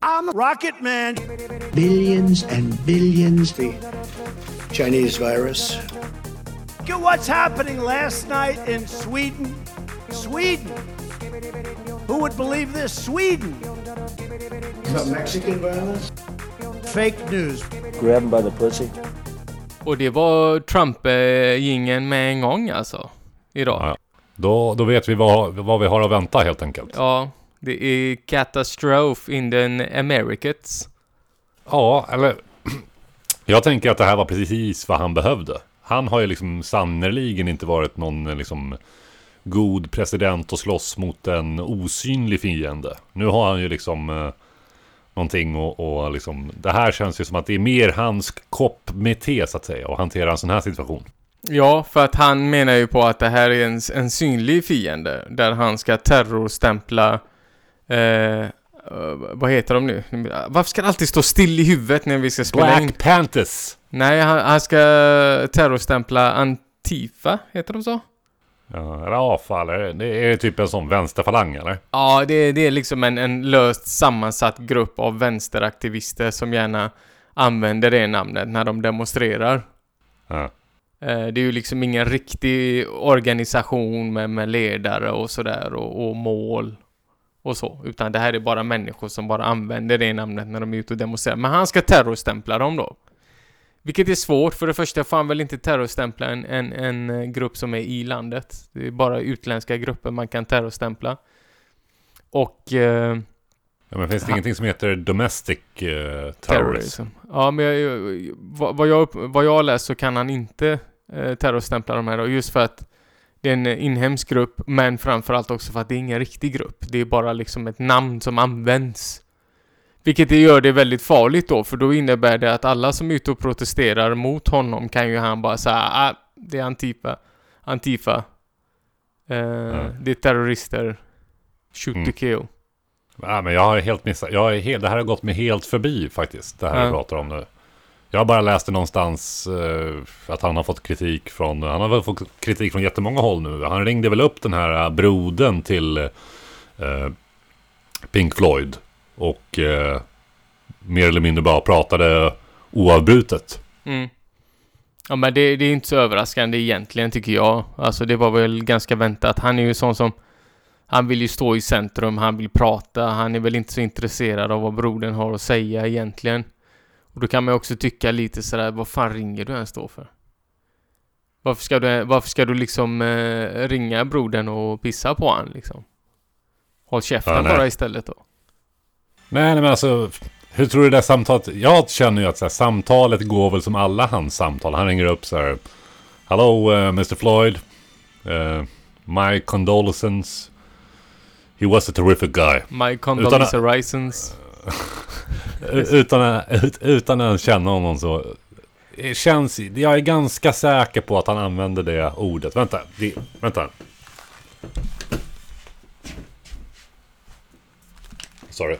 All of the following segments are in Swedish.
I'm a rocket man. Billions and billions. The Chinese virus. Look at what's happening last night in Sweden. Sweden. Who would believe this? Sweden. The Mexican virus. Fake news. Grab him by the pussy. Och det var Trump-gingen eh, med en gång alltså. Idag. Då, då vet vi vad, vad vi har att vänta helt enkelt. Ja, det är Catastrophe in the Americas. Ja, eller... Jag tänker att det här var precis vad han behövde. Han har ju liksom sannerligen inte varit någon liksom god president och slåss mot en osynlig fiende. Nu har han ju liksom eh, någonting och, och liksom... Det här känns ju som att det är mer hans kopp med te så att säga och hantera en sån här situation. Ja, för att han menar ju på att det här är en, en synlig fiende. Där han ska terrorstämpla... Eh, eh, vad heter de nu? Varför ska det alltid stå still i huvudet när vi ska spela in? Black Panthers! Nej, han, han ska terrorstämpla Antifa, heter de så? Ja, eller AFA, eller det är typ en sån vänsterfalang eller? Ja, det, det är liksom en, en löst sammansatt grupp av vänsteraktivister som gärna använder det namnet när de demonstrerar. Ja. Eh, Det är ju liksom ingen riktig organisation med, med ledare och sådär och, och mål och så. Utan det här är bara människor som bara använder det namnet när de är ute och demonstrerar. Men han ska terrorstämpla dem då. Vilket är svårt. För det första får han väl inte terrorstämpla en, en, en eh, grupp som är i landet. Det är bara utländska grupper man kan terrorstämpla. Och... Eh, Ja, men finns det ingenting som heter domestic eh, terrorism? terrorism. Ja, men jag, vad, jag, vad jag läst så kan han inte eh, terrorstämpla de här då, just för att det är en inhemsk grupp, men framförallt också för att det är ingen riktig grupp. Det är bara liksom ett namn som används. Vilket det gör det väldigt farligt då, för då innebär det att alla som är ute och protesterar mot honom kan ju han bara säga ah, det är Antifa. Antifa. Eh, Det är terrorister. Shoot Mm. to kill. Ja, men jag har helt missat. Jag är helt, det här har gått mig helt förbi faktiskt. Det här Ja. vi pratar om nu. Jag bara läste någonstans eh, att han har fått kritik från... Han har väl fått kritik från jättemånga håll nu. Han ringde väl upp den här broden brodern till eh, Pink Floyd. Och eh, mer eller mindre bara pratade oavbrutet. Mm. Ja men det, det är inte så överraskande egentligen tycker jag. Alltså det var väl ganska väntat. Han är ju sån som... Han vill ju stå i centrum, han vill prata, han är väl inte så intresserad av vad brodern har att säga egentligen. Och då kan man ju också tycka lite sådär, vad fan ringer du ens då för? Varför ska du, varför ska du liksom eh, ringa brodern och pissa på han liksom? Håll käften Ja, bara istället då. Nej, nej, men alltså... Hur tror du det där samtalet... Jag känner ju att så här, samtalet går väl som alla hans samtal. Han ringer upp så här... Hello, uh, Mr Floyd. Uh, my condolences. He was a terrific guy. My condolences utan, ut, utan att känna honom så... Det känns... Jag är ganska säker på att han använder det ordet. Vänta. Det, vänta. Sorry.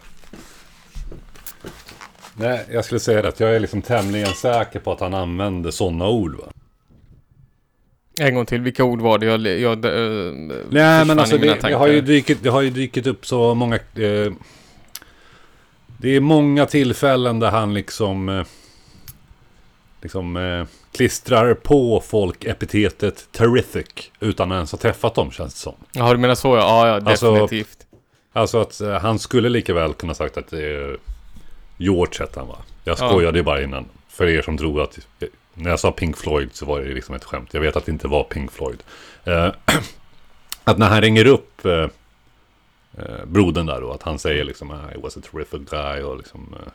Nej, jag skulle säga det att jag är liksom tämligen säker på att han använder sådana ord va? En gång till, vilka ord var det jag... jag äh, Nej men alltså det, det, har ju dykt, det har ju dykt upp så många... Eh, det är många tillfällen där han liksom... Eh, liksom eh, klistrar på folk epitetet terrific utan att ens ha träffat dem känns det som. Ja, du menar så ja. Ja, ja Alltså- definitivt. Alltså att eh, han skulle lika väl kunna sagt att det är George hette han va? Jag Ja. skojade ju bara innan. För er som tror att... När jag sa Pink Floyd så var det liksom ett skämt. Jag vet att det inte var Pink Floyd. Eh, att när han ringer upp eh, brodern där då, att han säger liksom ah, I was a terrific guy och liksom... Eh,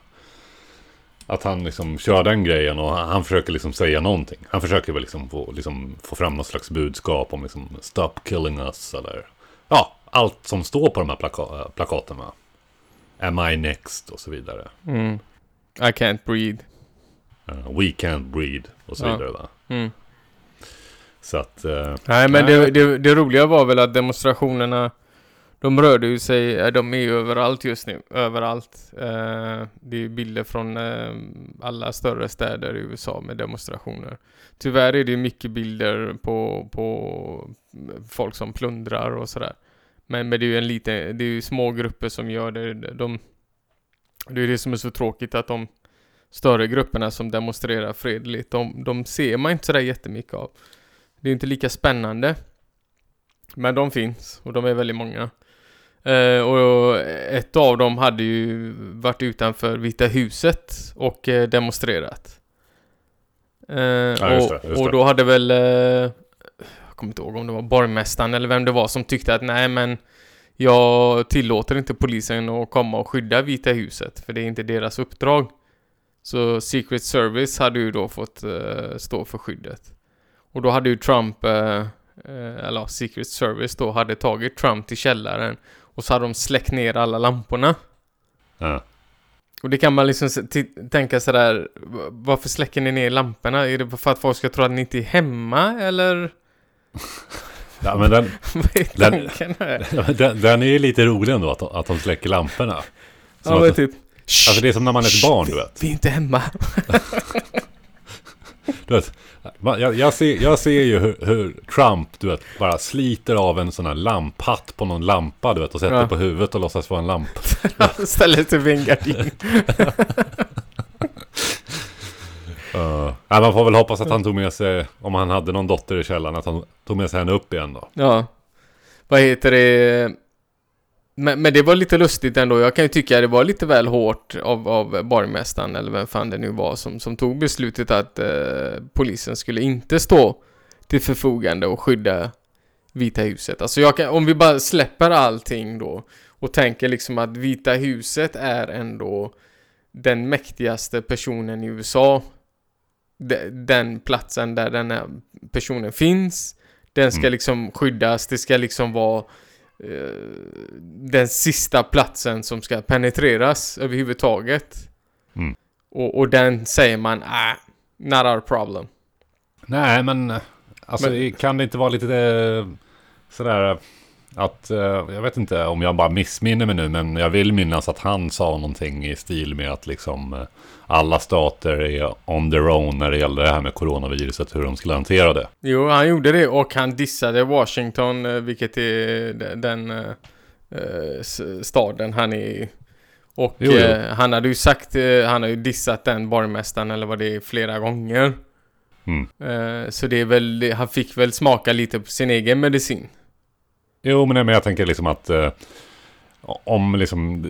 att han liksom kör den grejen och han, han försöker liksom säga någonting. Han försöker väl liksom få, liksom få fram något slags budskap om liksom Stop killing us eller... Ja, allt som står på de här plaka- plakaten va. Am I next och så vidare. Mm. I can't breathe. Eh, we can't breed och så Ja. vidare va. Mm. Så att... eh, Nej, men det, det, det roliga var väl att demonstrationerna de rörde ju sig, eh, de är ju överallt just nu, överallt. Eh, det är bilder från eh, alla större städer i USA med demonstrationer. Tyvärr är det mycket bilder på, på folk som plundrar och sådär. Men, men det är ju en liten, det är ju små grupper som gör det. De, det är det som är så tråkigt att de större grupperna som demonstrerar fredligt, de, de ser man inte sådär jättemycket av. Det är inte lika spännande. Men de finns och de är väldigt många. Eh, och ett av dem hade ju varit utanför Vita huset och eh, demonstrerat. Eh, Ja, just det, och, just och det. då hade väl, eh, jag kommer inte ihåg om det var borgmästaren eller vem det var som tyckte att nej men jag tillåter inte polisen att komma och skydda Vita huset för det är inte deras uppdrag. Så Secret Service hade ju då fått eh, stå för skyddet. Och då hade ju Trump, eh, eller Secret Service då, hade tagit Trump till källaren och så hade de släckt ner alla lamporna. Ja. Och det kan man liksom tänka sådär, varför släcker ni ner lamporna? Är det för att folk ska tro att ni inte är hemma eller? Ja, men den, Vad är Den- den, är ju lite rolig ändå, att, de- att de släcker lamporna. Som Ja men typ, alltså det är som när man är ett barn, du vet. vi är inte hemma. Du vet jag, jag, ser, jag ser ju hur, hur Trump, du vet, bara sliter av en sån här lamphatt på någon lampa, du vet, och sätter Ja. på huvudet och låtsas vara en lampa. Ställer sig vid en gardin. Uh, nej, man får väl hoppas att han tog med sig, om han hade någon dotter i källaren, att han tog med sig henne upp igen då. Ja. Vad heter det? Men, men det var lite lustigt ändå. Jag kan ju tycka det var lite väl hårt av, av borgmästaren eller vem fan det nu var som, som tog beslutet att eh, polisen skulle inte stå till förfogande och skydda Vita huset. Alltså kan, om vi bara släpper allting då och tänker liksom att Vita huset är ändå den mäktigaste personen i USA. De, den platsen där den här personen finns. Den ska Mm. liksom skyddas, det ska liksom vara den sista platsen som ska penetreras överhuvudtaget. Mm. Och, och den säger man, ah, not our problem. Nej, men alltså Men- kan det inte vara lite eh, sådär att, eh, jag vet inte om jag bara missminner mig nu, men jag vill minnas att han sa någonting i stil med att liksom eh, alla stater är on their own när det gäller det här med coronaviruset, hur de skulle hantera det. Jo, han gjorde det och han dissade Washington, eh, vilket är de- den eh, eh, staden han är i. Och Jo, jo. eh, han hade ju sagt, eh, han har ju dissat den borgmästaren eller vad det är flera gånger. Mm. Eh, så det är väl, han fick väl smaka lite på sin egen medicin. Jo, men, jag tänker liksom att om liksom...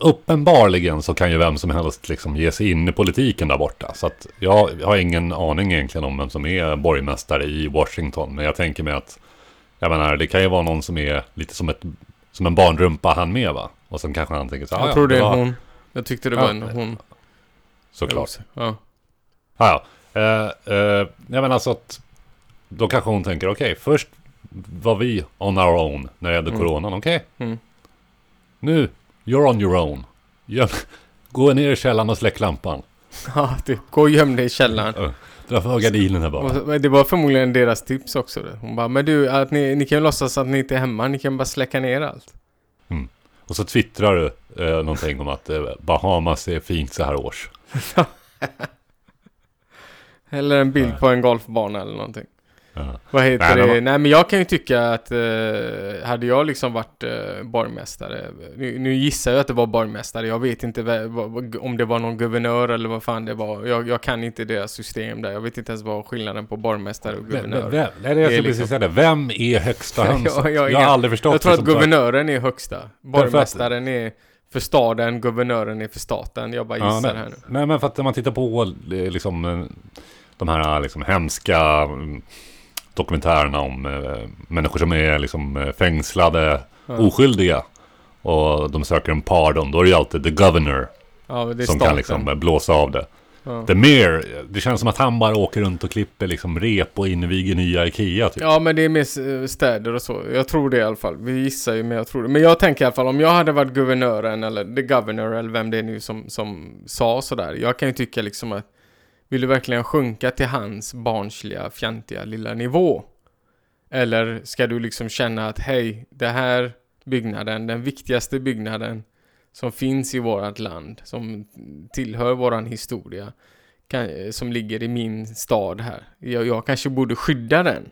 Uppenbarligen så kan ju vem som helst liksom ge sig in i politiken där borta. Så att jag, har ingen aning egentligen om vem som är borgmästare i Washington. Men jag tänker mig att... Jag menar, det kan ju vara någon som är lite som, ett, som en barnrumpa han med va? Och sen kanske han tänker så här, Jag "Ah, ja, tror det är var- hon. Jag tyckte det Ja, var en hon. Såklart. Ja. Ja, ja. Eh, eh, jag menar så att då kanske hon tänker okej, först var vi on our own när det gällde Mm. coronan, okej? Mm. Nu, you're on your own. Göm, gå ner i källaren och släck lampan. Ja, typ. Gå och göm dig i källaren. Dra för gardinerna bara. Det var förmodligen deras tips också. Hon bara, men du, att ni, ni kan ju låtsas att ni inte är hemma. Ni kan bara släcka ner allt. Och så twittrar du eh, någonting om att eh, Bahamas är fint så här års. Eller en bild Nej. på en golfbana eller någonting. Ja. Vad heter Nej, det? men Nej men jag kan ju tycka att eh, hade jag liksom varit eh, borgmästare. Nu, nu gissar jag att det var borgmästare. Jag vet inte om det var någon guvernör eller vad fan det var. Jag, jag kan inte deras system där. Jag vet inte ens vad skillnaden på borgmästare och Vem, guvernör. vem, nej, det är jag skulle liksom- precis säga det. Vem är högsta Ja, hönset? jag- jag- jag, har aldrig förstått Jag tror att guvernören är högsta. Borgmästaren är för staden, guvernören är för staten. Jag bara Ja, gissar nej, här nu. nej, men för att när man tittar på eh, liksom, eh, de här liksom, hemska mm, dokumentärerna om eh, människor som är liksom, eh, fängslade, Ja. oskyldiga. Och de söker en pardon. Då är det ju alltid the governor Ja, som staten. kan liksom, eh, blåsa av det. ja. The mayor, det känns som att han bara åker runt och klipper liksom, rep och inviger nya Ikea. Typ. Ja, men det är mer eh, städer och så. Jag tror det i alla fall. Vi gissar ju, men jag tror det. Men jag tänker i alla fall, om jag hade varit guvernören eller the governor eller vem det är nu som, som sa sådär. Jag kan ju tycka liksom att vill du verkligen sjunka till hans barnsliga, fjantiga lilla nivå? Eller ska du liksom känna att hej, det här byggnaden, den viktigaste byggnaden som finns i vårt land, som tillhör våran historia, kan, som ligger i min stad här. Jag, jag kanske borde skydda den.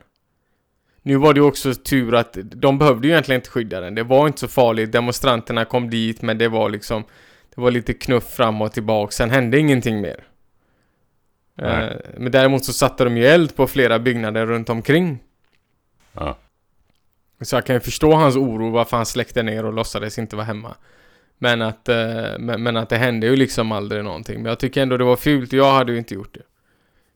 Nu var det ju också tur att de behövde ju egentligen inte skydda den. Det var inte så farligt. Demonstranterna kom dit men det var liksom Det var lite knuff fram och tillbaka. Sen hände ingenting mer. Nej. Eh, men däremot så satte de ju eld på flera byggnader runt omkring. Ja. Så jag kan ju förstå hans oro varför han släckte ner och låtsades inte vara hemma. Men att, eh, men, men att det hände ju liksom aldrig någonting. Men jag tycker ändå det var fult. Jag hade ju inte gjort det.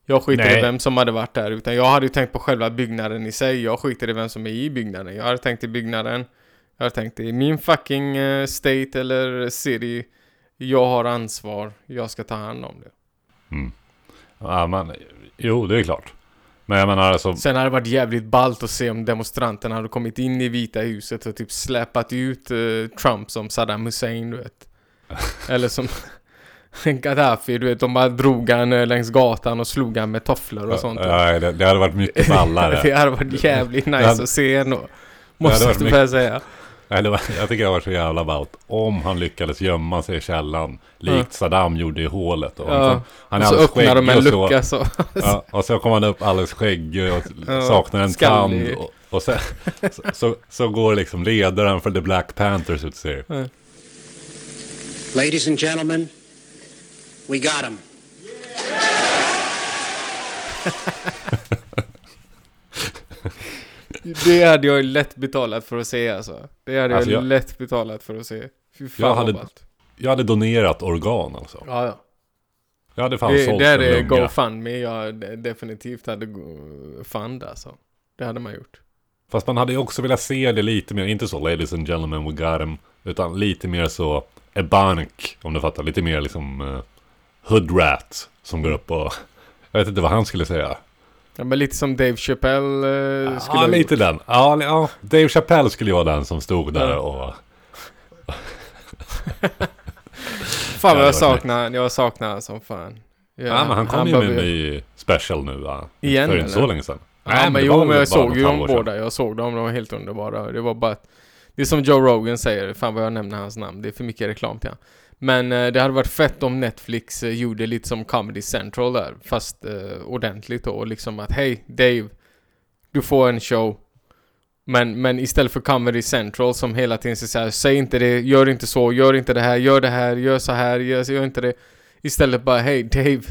Jag skiter Nej. i vem som hade varit där. Utan jag hade ju tänkt på själva byggnaden i sig. Jag skiter i vem som är i byggnaden. Jag hade tänkt i byggnaden. Jag hade tänkt i min fucking eh, state eller city. Jag har ansvar. Jag ska ta hand om det. Ja, men, jo, det är klart. Men jag menar alltså... Sen hade det varit jävligt ballt att se om demonstranterna hade kommit in i Vita huset och typ släpat ut eh, Trump som Saddam Hussein, du vet. Eller som Gaddafi, du vet. De bara drog han eh, längs gatan och slog han med tofflor och sånt. Nej, det, det hade varit mycket ballare. det hade varit jävligt nice hade- att se ändå. Måste jag tyvärr säga. Jag tycker det var så jävla ballt. Om han lyckades gömma sig i källan. Likt. Saddam gjorde i hålet. Och Ja. han är och så öppnar de en skäggig och så. lucka så. Ja, och så kommer han upp alldeles skäggig och saknar en skallig. tand. Och, och sen, så, så, så går liksom ledaren för The Black Panthers ut och säger Ladies and gentlemen, we got him. Det hade jag lätt betalat för att se alltså. Det hade Alltså, jag, jag- lätt betalat för att se. Fy fan Jag hade- ballt. Jag hade donerat organ alltså. Ja, ja. Jag hade fan Det, sålt det är. GoFundMe jag de- definitivt hade fund alltså. Det hade man gjort. Fast man hade ju också velat se det lite mer, inte så ladies and gentlemen we got him. Utan lite mer så Ebank, om du fattar. Lite mer liksom uh, Hood Rat. Som går upp och... Jag vet inte vad han skulle säga. Ja, men lite som Dave Chappelle eh, skulle Ja, lite den. Ja, ja, Dave Chappelle skulle ju vara den som stod där Ja. och... Fan vad Ja, jag saknar jag saknar han som fan. Ja, men han kom ju med en ny special nu va? Igen, För inte så länge sedan. Ja men, det jo men jag såg ju dem båda. Jag såg dem, de var helt underbara. Det var bara att, Det är som Joe Rogan säger, fan vad jag nämner hans namn. Det är för mycket reklam till han. Men eh, det hade varit fett om Netflix eh, gjorde lite som Comedy Central där. Fast eh, ordentligt då. Och liksom att hej Dave. Du får en show. Men, men istället för Comedy Central som hela tiden säger så här, säg inte det, gör inte så, gör inte det här, gör det här, gör så här, gör, gör inte det. Istället bara, hej Dave.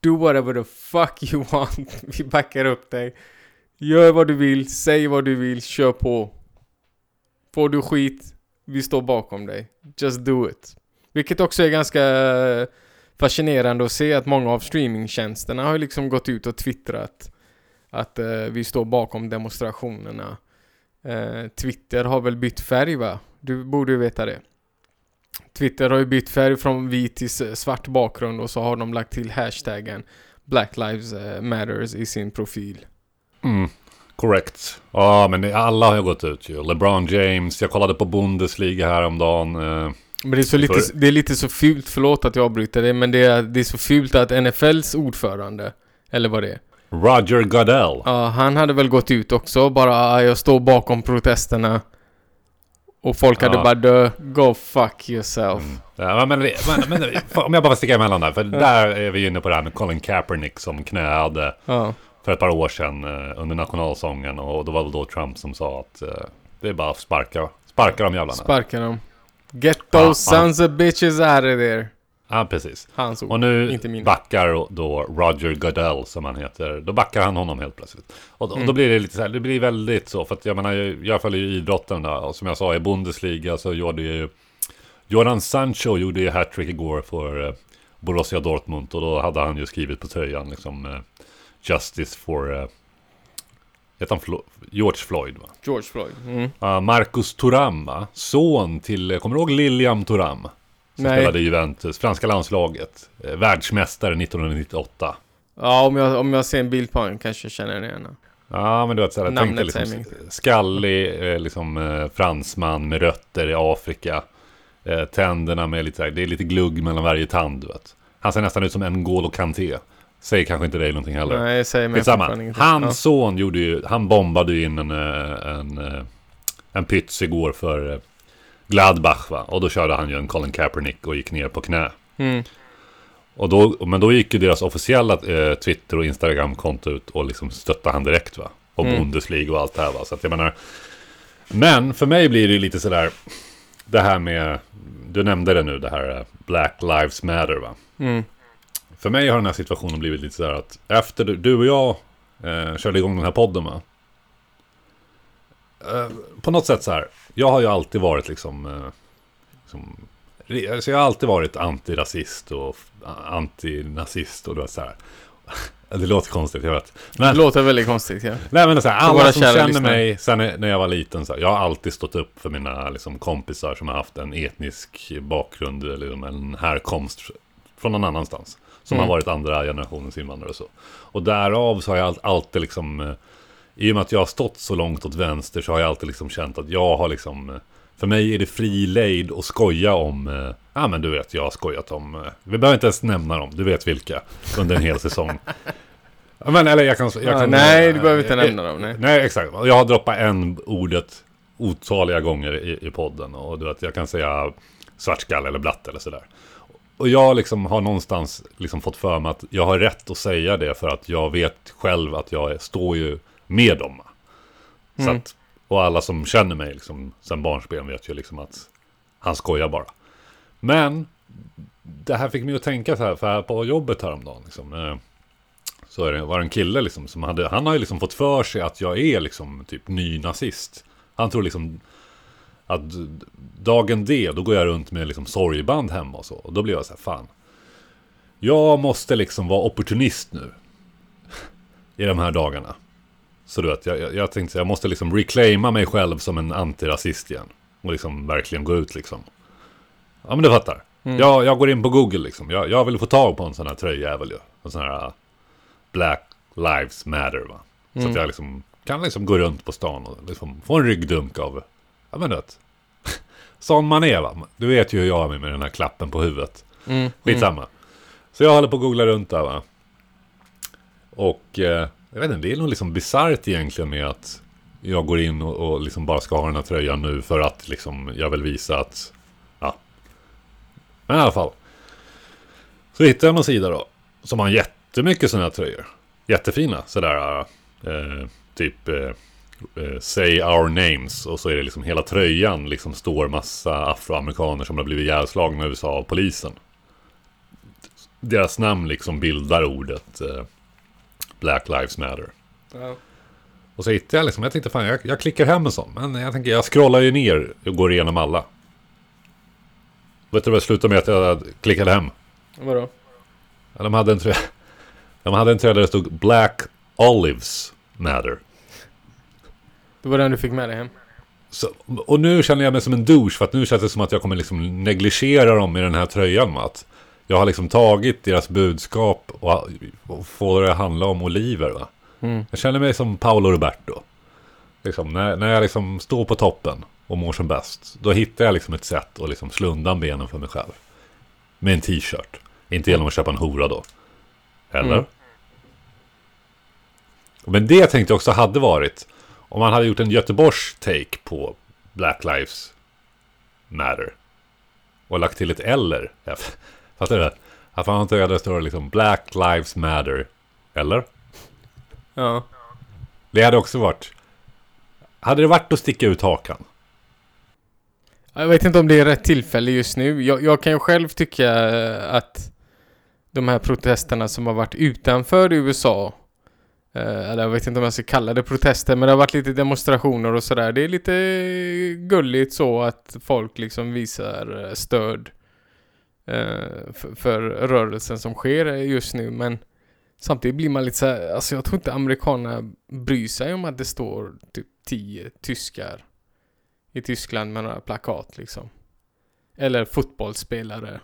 Do whatever the fuck you want. Vi backar upp dig. Gör vad du vill, säg vad du vill, kör på. Får du skit, vi står bakom dig. Just do it. Vilket också är ganska fascinerande att se att många av streamingtjänsterna har liksom gått ut och twittrat att eh, vi står bakom demonstrationerna. Eh, Twitter har väl bytt färg va? Du borde ju veta det. Twitter har ju bytt färg från vit till svart bakgrund och så har de lagt till hashtaggen Black Lives eh, Matters i sin profil. Mm, correct. Ja, men alla har ju gått ut ju. LeBron James, jag kollade på Bundesliga häromdagen. Eh, men det är, så lite, det är lite så fult, förlåt att jag avbryter det, men det är, det är så fult att NFLs ordförande, eller vad det är, Roger Goodell. ja, han hade väl gått ut också bara "Ah, jag står bakom protesterna. Och folk hade Ja. bara dö, go fuck yourself. Ja, men, men, men, om jag bara sticka emellan där. För där är vi inne på det här med Colin Kaepernick som knäade Ja. för ett par år sedan eh, under nationalsången. Och då var väl då Trump som sa att eh, det är bara att sparka, sparka de jävlarna. Sparka dem. Get those ja. sons of bitches out of there. Ja, precis. Hans ord, Och nu inte mina. backar då Roger Goodell som han heter. Då backar han honom helt plötsligt. Och då, Mm. då blir det lite så här, det blir väldigt så. För att jag menar, jag- jag följer ju idrotten där. Och som jag sa, i Bundesliga så gjorde ju Jordan Sancho gjorde ju hattrick igår för eh, Borussia Dortmund. Och då hade han ju skrivit på tröjan liksom eh, Justice for... Eh, heter han Flo- George Floyd va? George Floyd. Mm. Uh, Marcus Thuram va? Son till, kommer du ihåg Lilian Thuram? Som Nej. spelade i Juventus, franska landslaget. Eh, världsmästare 1998. Ja, om jag, om jag ser en bild på honom kanske jag känner igen honom. Ja, men du vet såhär, Namnet tänkte liksom skallig, eh, liksom eh, fransman med rötter i Afrika. Eh, tänderna med lite såhär, det är lite glugg mellan varje tand, du vet. Han ser nästan ut som en N'Golo Kanté. Säger kanske inte dig någonting heller. Nej, säger mig Skitsamma. Hans son gjorde ju, han bombade ju in en, eh, en, eh, en pyts igår för eh, Gladbach va. Och då körde han ju en Colin Kaepernick och gick ner på knä. Mm. Och då, men då gick ju deras officiella eh, Twitter och Instagram-konto ut och liksom stöttade han direkt va. Och Mm. Bundesliga och allt det här va. Så att jag menar. Men för mig blir det ju lite sådär. Det här med. Du nämnde det nu, det här Black Lives Matter va. Mm. För mig har den här situationen blivit lite sådär att efter du- du och jag eh, körde igång den här podden va. Eh, på något sätt så här. Jag har ju alltid varit liksom. Eh, liksom alltså jag har alltid varit antirasist och antinazist och du vet så här. Det låter konstigt, jag vet. Det Men, låter väldigt konstigt ja. nej men så här, alla som känner lyssnare. mig sen när när jag var liten så här, Jag har alltid stått upp för mina liksom, kompisar som har haft en etnisk bakgrund eller liksom, en härkomst från någon annanstans. Som Mm. har varit andra generationens invandrare och så. Och därav så har jag all- alltid liksom eh, I och med att jag har stått så långt åt vänster så har jag alltid liksom känt att jag har liksom eh, För mig är det fri lejd att skoja om eh, Ja men du vet jag har skojat om Vi behöver inte ens nämna dem, du vet vilka Under en hel säsong Ja, men eller jag kan... Jag Ja, kan nej, du behöver inte eh, nämna dem, nej. Nej, exakt. Jag har droppat en ordet otaliga gånger i, i podden. Och du vet, jag kan säga svartskalle eller blatte eller sådär. Och jag liksom har någonstans liksom fått för mig att jag har rätt att säga det för att jag vet själv att jag är- står ju med dem. Så Mm. att, och alla som känner mig liksom, sen barnsben vet ju liksom att han skojar bara. Men det här fick mig att tänka så här, för här på jobbet häromdagen. Liksom, eh, så det, var det en kille liksom som hade, han har ju liksom fått för sig att jag är liksom typ ny nazist. Han tror liksom att dagen D, då går jag runt med liksom sorgband hemma och så. Och då blir jag så här, fan. Jag måste liksom vara opportunist nu. I de här dagarna. Så du vet, jag, jag, jag tänkte jag måste liksom reclaima mig själv som en antirasist igen. Och liksom verkligen gå ut liksom. Ja men du fattar. Jag, jag går in på Google liksom. Jag, jag vill få tag på en sån här tröjjävel ju. En sån här uh, Black Lives Matter va. Så att jag liksom kan liksom gå runt på stan och liksom få en ryggdunk av, ja men du vet. Sån man är va. Du vet ju hur jag är med den här klappen på huvudet. Mm. Skitsamma. Så jag håller på att googla runt där va. Och eh, jag vet inte, det är nog liksom bisarrt egentligen med att jag går in och, och liksom bara ska ha den här tröjan nu för att liksom jag vill visa att, ja. Men i alla fall. Så hittar jag någon sida då. Som har jättemycket sådana här tröjor. Jättefina sådär. Eh, typ eh, eh, Say our names. Och så är det liksom hela tröjan liksom står massa afroamerikaner som har blivit ihjälslagna i USA av polisen. Deras namn liksom bildar ordet eh, Black Lives Matter. Ja. Och så hittade jag liksom, jag tänkte fan jag, jag klickar hem en sån. Men jag tänker, jag scrollar ju ner och går igenom alla. Vet du vad det slutade med att jag klickade hem? Vadå? Ja, de hade en tröja. De hade en tröja där det stod Black Olives Matter. Det var den du fick med dig hem. Så, och nu känner jag mig som en douche för att nu känns det som att jag kommer liksom negligera dem i den här tröjan. Att jag har liksom tagit deras budskap och, och får det handla om oliver. Va? Mm. Jag känner mig som Paolo Roberto. Liksom, när, när jag liksom står på toppen och mår som bäst. Då hittar jag liksom ett sätt att liksom slå undan benen för mig själv. Med en t-shirt. Inte genom att köpa en hora då. Eller? Mm. Men det tänkte jag också hade varit. Om man hade gjort en Göteborgs take på Black Lives Matter. Och lagt till ett eller. Fattar du? Att man inte det står liksom Black Lives Matter. Eller? Ja. Det hade också varit... Hade det varit att sticka ut hakan? Jag vet inte om det är rätt tillfälle just nu. Jag, jag kan ju själv tycka eh, att de här protesterna som har varit utanför USA Eh, eller jag vet inte om jag ska kalla det protester, men det har varit lite demonstrationer och sådär. Det är lite gulligt så att folk liksom visar eh, stöd eh, för, rörelsen som sker just nu, men samtidigt blir man lite så här, alltså jag tror inte amerikanerna bryr sig om att det står typ tio tyskar i Tyskland med några plakat liksom. Eller fotbollsspelare.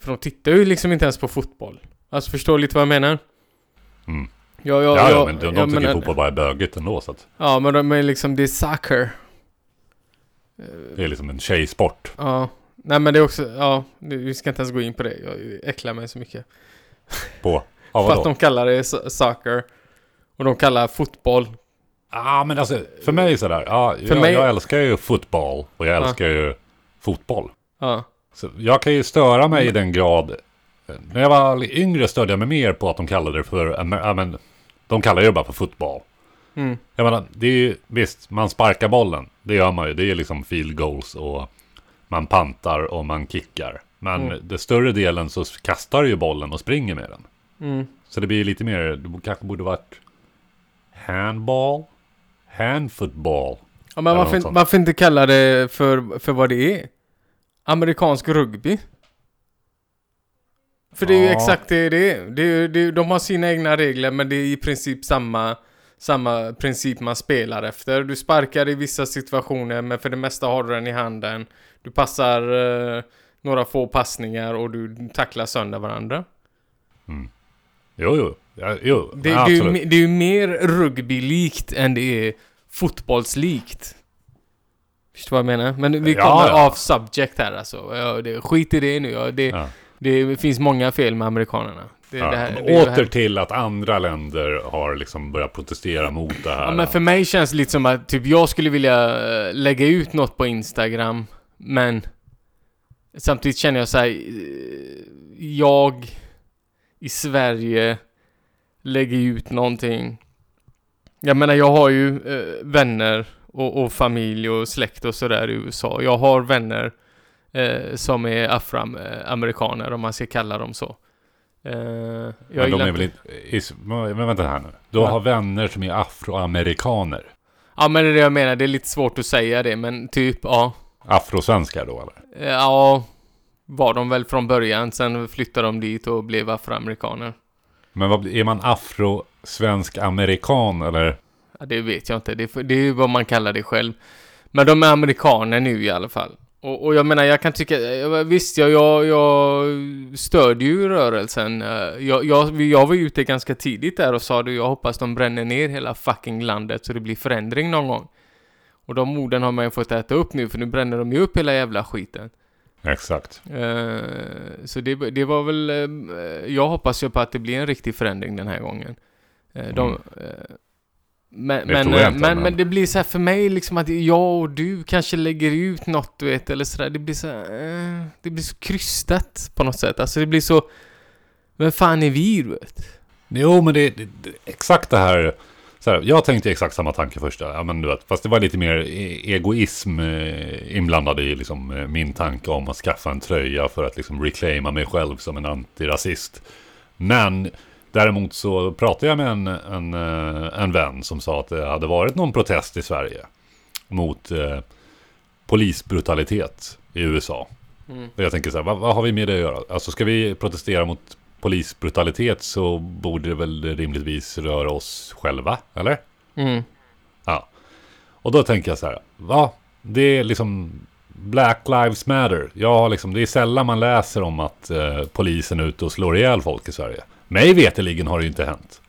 För de tittar ju liksom inte ens på fotboll. Alltså förstår du lite vad jag menar? Mm. Ja, Ja, ja, ja, men de, de jag tycker menar- fotboll bara är bögigt ändå. Så att Ja, men de är liksom, det är soccer. det är liksom en tjejsport. Ja. Nej men det är också, ja, vi ska inte ens gå in på det. Jag äcklar mig så mycket. På... Ja, För att de kallar det so- soccer. Och de kallar fotboll. Ja, men alltså för mig är det sådär. Ja, För jag, mig- jag älskar ju fotboll och jag Ja. älskar ju fotboll. Ja. Så jag kan ju störa mig i den grad. När jag var yngre störde jag mig mer på att de kallade det för, ja men, de kallar det bara för fotboll. Mm. Jag menar, det är ju, visst, man sparkar bollen. Det gör man ju. Det är liksom field goals och man pantar och man kickar. Men Mm. det större delen så kastar du ju bollen och springer med den. Mm. Så det blir lite mer, det kanske borde varit handball, handfootball. Ja, men varför, varför inte kalla det för, för vad det är? Amerikansk rugby. För det är ju Ja. exakt det det är. Det är, det är. De har sina egna regler men det är i princip samma, samma princip man spelar efter. Du sparkar i vissa situationer men för det mesta har du den i handen. Du passar eh, några få passningar och du tacklar sönder varandra. Jo, jo. Ja, jo Det, ja, det, är ju, det är ju mer rugbylikt än det är fotbollslikt. Förstår du vad jag menar? Men vi Ja, kommer ja. av subject här alltså. Ja, skit i det nu. Ja, det, Ja. Det finns många fel med amerikanerna. Det, Ja, det här, det åter till att andra länder har liksom börjat protestera mot det här. Ja, men för mig känns det lite som att typ jag skulle vilja eh, lägga ut något på Instagram. Men samtidigt känner jag så här. eh, Jag i Sverige lägger ut någonting. Jag menar jag har ju eh, vänner och, och familj och släkt och sådär i USA. Jag har vänner eh, som är afroamerikaner om man ska kalla dem så. Eh, jag men de är väl inte- is- Men vänta här nu. Du har vänner som är afroamerikaner. Ja men det är det jag menar, det är lite svårt att säga det men typ ja. Afrosvenskar då eller? Eh, Ja, var de väl från början, sen flyttade de dit och blev afroamerikaner. Men vad, är man afro-svensk-amerikan eller? Ja, det vet jag inte, det är, det är ju vad man kallar det själv. Men de är amerikaner nu i alla fall. Och, och jag menar, jag kan tycka, eh, visst, jag, jag, jag stödjer ju rörelsen. Eh, Jag, jag, jag var ju ute ganska tidigt där och sa det, jag hoppas de bränner ner hela fucking landet så det blir förändring någon gång. Och de orden har man ju fått äta upp nu, för nu bränner de ju upp hela jävla skiten. Exakt. Eh, så det, det var väl... jag hoppas ju på att det blir en riktig förändring den här gången. Eh, de, Men, Det men, eh, inte, men, men- men det blir så här för mig liksom att jag och du kanske lägger ut något du vet eller sådär. Det blir så här, eh, Det blir så krystat på något sätt. Alltså det blir så... Vem fan är vi du vet? Jo, men det, det, det exakt det här. Så här, jag tänkte exakt samma tanke först. Ja, men du vet, fast det var lite mer e- egoism eh, inblandad i liksom, eh, min tanke om att skaffa en tröja för att liksom, reclaima mig själv som en antirasist. Men däremot så pratade jag med en, en, eh, en vän som sa att det hade varit någon protest i Sverige mot eh, polisbrutalitet i USA. Mm. Och jag tänker så här, vad, vad har vi med det att göra? Alltså ska vi protestera mot polisbrutalitet så borde det väl rimligtvis röra oss själva, eller? Mm. Ja. Och då tänker jag så här, va? Det är liksom Black Lives Matter. Ja, liksom, det är sällan man läser om att eh, polisen är ute och slår ihjäl folk i Sverige. Mig veteligen har det ju inte hänt.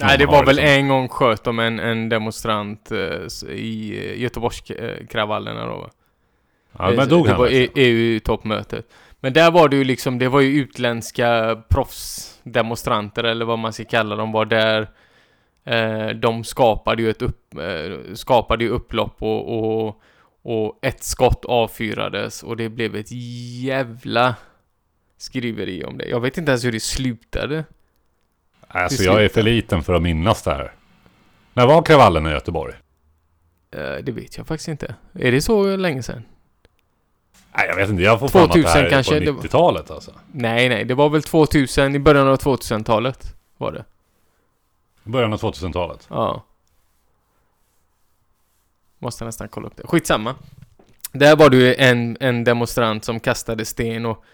Nej, det var väl liksom- en gång sköt de en, en demonstrant eh, i Göteborgskravallerna då va? Ja, men dog det han var alltså? E- EU-toppmötet. Men där var det ju liksom, det var ju utländska proffsdemonstranter eller vad man ska kalla dem var där. Eh, de skapade ju ett upp, eh, skapade ju upplopp och, och, och ett skott avfyrades och det blev ett jävla skriveri om det. Jag vet inte ens hur det slutade. Alltså till jag är för liten för att minnas det här. När var kravallerna i Göteborg? Eh, det vet jag faktiskt inte. Är det så länge sedan? Nej, jag vet inte. Jag får för mig att det 2000 här är på det var- 90-talet alltså. Nej, nej, det var väl 2000, i början av 2000-talet var det. I början av 2000-talet. Ja. Måste nästan kolla upp det. Skitsamma. Där var det ju en, en demonstrant som kastade sten och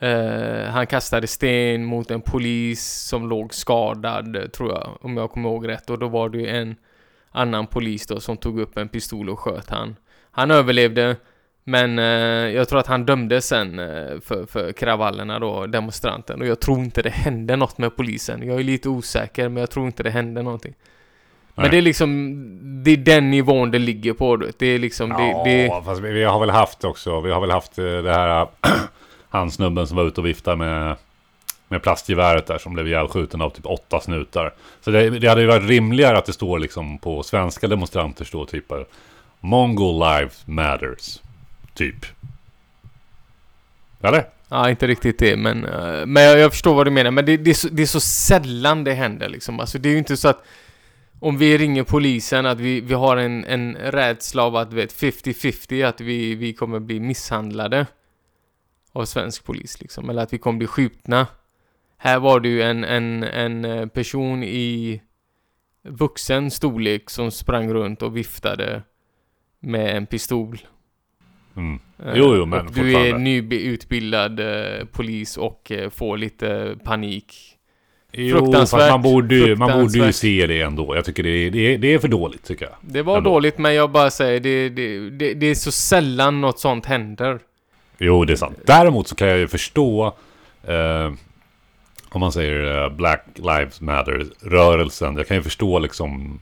eh, han kastade sten mot en polis som låg skadad, eh, tror jag, om jag kommer ihåg rätt. Och då var det ju en annan polis då som tog upp en pistol och sköt han. Han överlevde, men eh, jag tror att han dömdes sen eh, för, för kravallerna då, demonstranten. Och jag tror inte det hände något med polisen. Jag är lite osäker, men jag tror inte det hände någonting. Men det är liksom, det är den nivån det ligger på. Det är liksom, det, ja, det, fast vi, har väl haft också, vi har väl haft det här, han snubben som var ute och viftade med, med plastgeväret där som blev ihjälskjuten av typ åtta snutar. Så det, det hade ju varit rimligare att det står liksom på svenska demonstranter står typ Mongol lives matters. Typ. Eller? Ja, inte riktigt det, men, eh, men jag, jag förstår vad du menar. Men det, det, är så, det är så sällan det händer liksom. Alltså det är ju inte så att om vi ringer polisen att vi, vi har en, en rädsla av att, du vet, 50-50 att vi, vi kommer bli misshandlade av svensk polis liksom, eller att vi kommer bli skjutna. Här var det ju en, en, en eh, person i vuxen storlek som sprang runt och viftade med en pistol. Mm. Eh, Jo, jo, men och du är nyutbildad eh, polis och eh, får lite panik. Jo, fast man borde, ju, man borde ju se det ändå. Jag tycker det är, det är, det är för dåligt, tycker jag. Det var Ändå. dåligt, men jag bara säger det, det, det, det är så sällan något sånt händer. Jo, det är sant. Däremot så kan jag ju förstå eh, om man säger eh, Black Lives Matter-rörelsen. Jag kan ju förstå liksom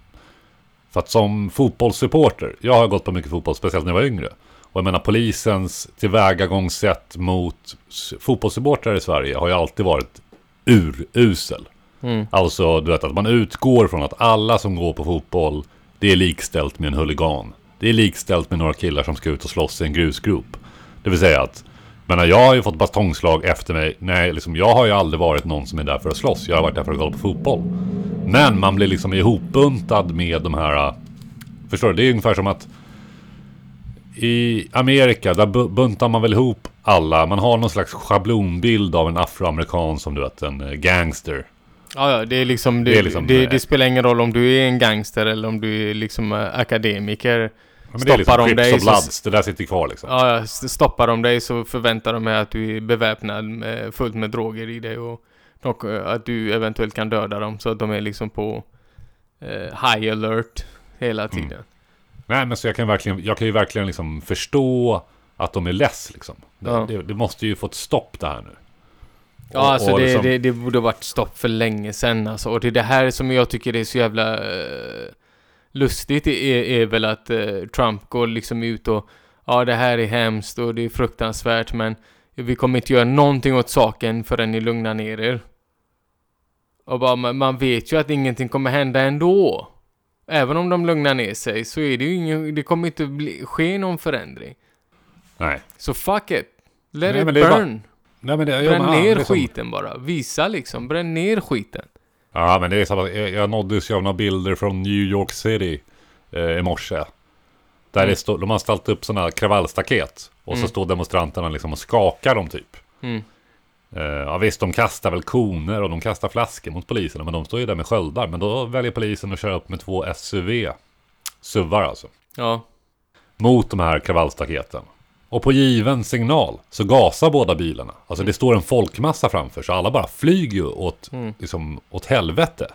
för att som fotbollssupporter, jag har gått på mycket fotboll, speciellt när jag var yngre. Och jag menar polisens tillvägagångssätt mot fotbollssupportrar i Sverige har ju alltid varit urusel. Mm. Alltså, du vet att man utgår från att alla som går på fotboll, det är likställt med en huligan. Det är likställt med några killar som ska ut och slåss i en grusgrop. Det vill säga att, men jag har ju fått batongslag efter mig. Nej, liksom, jag har ju aldrig varit någon som är där för att slåss. Jag har varit där för att kolla på fotboll. Men man blir liksom ihopbuntad med de här... Förstår du? Det är ungefär som att i Amerika, där bu- buntar man väl ihop alla. Man har någon slags schablonbild av en afroamerikan som du vet, en eh, gangster. Ja, ja, det är liksom, det, Det det, är liksom, det, eh, spelar ingen roll om du är en gangster eller om du är liksom akademiker. Ja, men det är liksom Stoppar de Crips dig så- det där sitter kvar liksom. Ja, stoppar de dig så förväntar de sig att du är beväpnad med, fullt med droger i dig och, och eh, att du eventuellt kan döda dem så att de är liksom på eh, high alert hela Mm. tiden. Nej men så jag kan verkligen, jag kan ju verkligen liksom förstå att de är less liksom. Det, Ja. det, det måste ju få ett stopp det här nu. Ja, Och- alltså och det, liksom- det, det borde varit stopp för länge sedan alltså. Och det är det här som jag tycker är så jävla eh, lustigt är, är väl att eh, Trump går liksom ut och ja, det här är hemskt och det är fruktansvärt men vi kommer inte göra någonting åt saken förrän ni lugnar ner er. Och bara, man, man vet ju att ingenting kommer hända ändå. Även om de lugnar ner sig så är det ju ingen, det kommer inte bli, ske någon förändring. Nej. Så fuck it. Let Nej, it är bara- burn. Nej men det, ja, Bränn men, ner liksom- skiten bara. Visa liksom. Bränn ner skiten. Ja men det är så att jag, jag nåddes ju av några bilder från New York City eh, i morse. Där Mm. det stod, de har ställt upp sådana kravallstaket. Och Mm. så står demonstranterna liksom och skakar dem typ. Mm. Eh, ja visst, de kastar väl koner och de kastar flaskor mot poliserna. Men de står ju där med sköldar. Men då väljer polisen att köra upp med två SUV. SUVar alltså. Ja. mot de här kravallstaketen. Och på given signal så gasar båda bilarna. Alltså det står en folkmassa framför så alla bara flyger ju åt, Mm. liksom, åt helvete.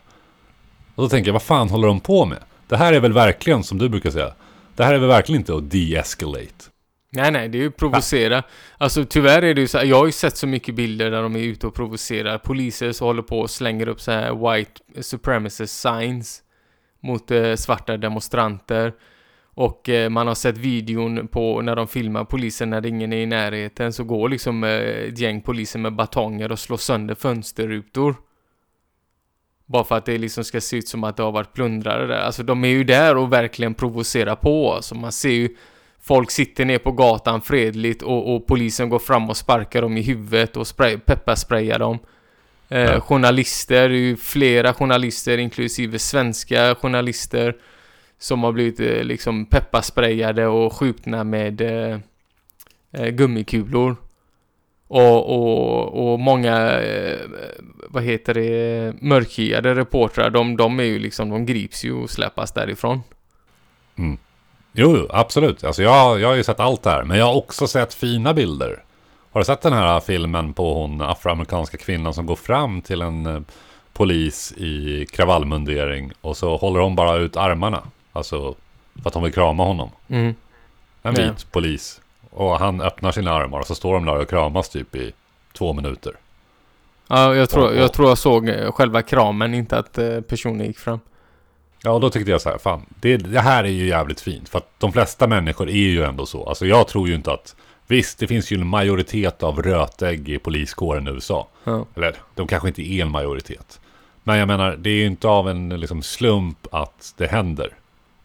Och då tänker jag, vad fan håller de på med? Det här är väl verkligen, som du brukar säga, det här är väl verkligen inte att de-escalate. Nej, nej, det är ju provocera. Alltså tyvärr är det ju så här, jag har ju sett så mycket bilder där de är ute och provocerar. Poliser som håller på och slänger upp så här white supremacist signs mot eh, svarta demonstranter. Och eh, man har sett videon på när de filmar polisen när ingen är i närheten så går liksom eh, ett gäng poliser med batonger och slår sönder fönsterrutor. Bara för att det liksom ska se ut som att det har varit plundrare där. Alltså de är ju där och verkligen provocerar på. Alltså man ser ju Folk sitter ner på gatan fredligt och, och polisen går fram och sparkar dem i huvudet och spray, pepparsprayar dem. Eh. Journalister, det är ju flera journalister inklusive svenska journalister som har blivit eh, liksom pepparsprayade och skjutna med eh, eh, gummikulor. Och, och, och många, eh, vad heter det, mörkhyade reportrar, de, de är ju liksom, de grips ju och släpas därifrån. Mm. Jo, jo, absolut. Alltså jag, jag har ju sett allt det här. Men jag har också sett fina bilder. Har du sett den här filmen på hon afroamerikanska kvinnan som går fram till en eh, polis i kravallmundering och så håller hon bara ut armarna. Alltså för att hon vill krama honom. Mm. En Ja. vit polis. Och han öppnar sina armar och så står de där och kramas typ i två minuter. Ja, jag tror, Och- jag och- tror jag såg eh, själva kramen, inte att eh, personen gick fram. Ja, då tyckte jag så här, fan, det, det här är ju jävligt fint. För att de flesta människor är ju ändå så. Alltså jag tror ju inte att, visst, det finns ju en majoritet av rötägg i poliskåren i USA. Ja. Eller, de kanske inte är en majoritet. Men jag menar, det är ju inte av en liksom, slump att det händer.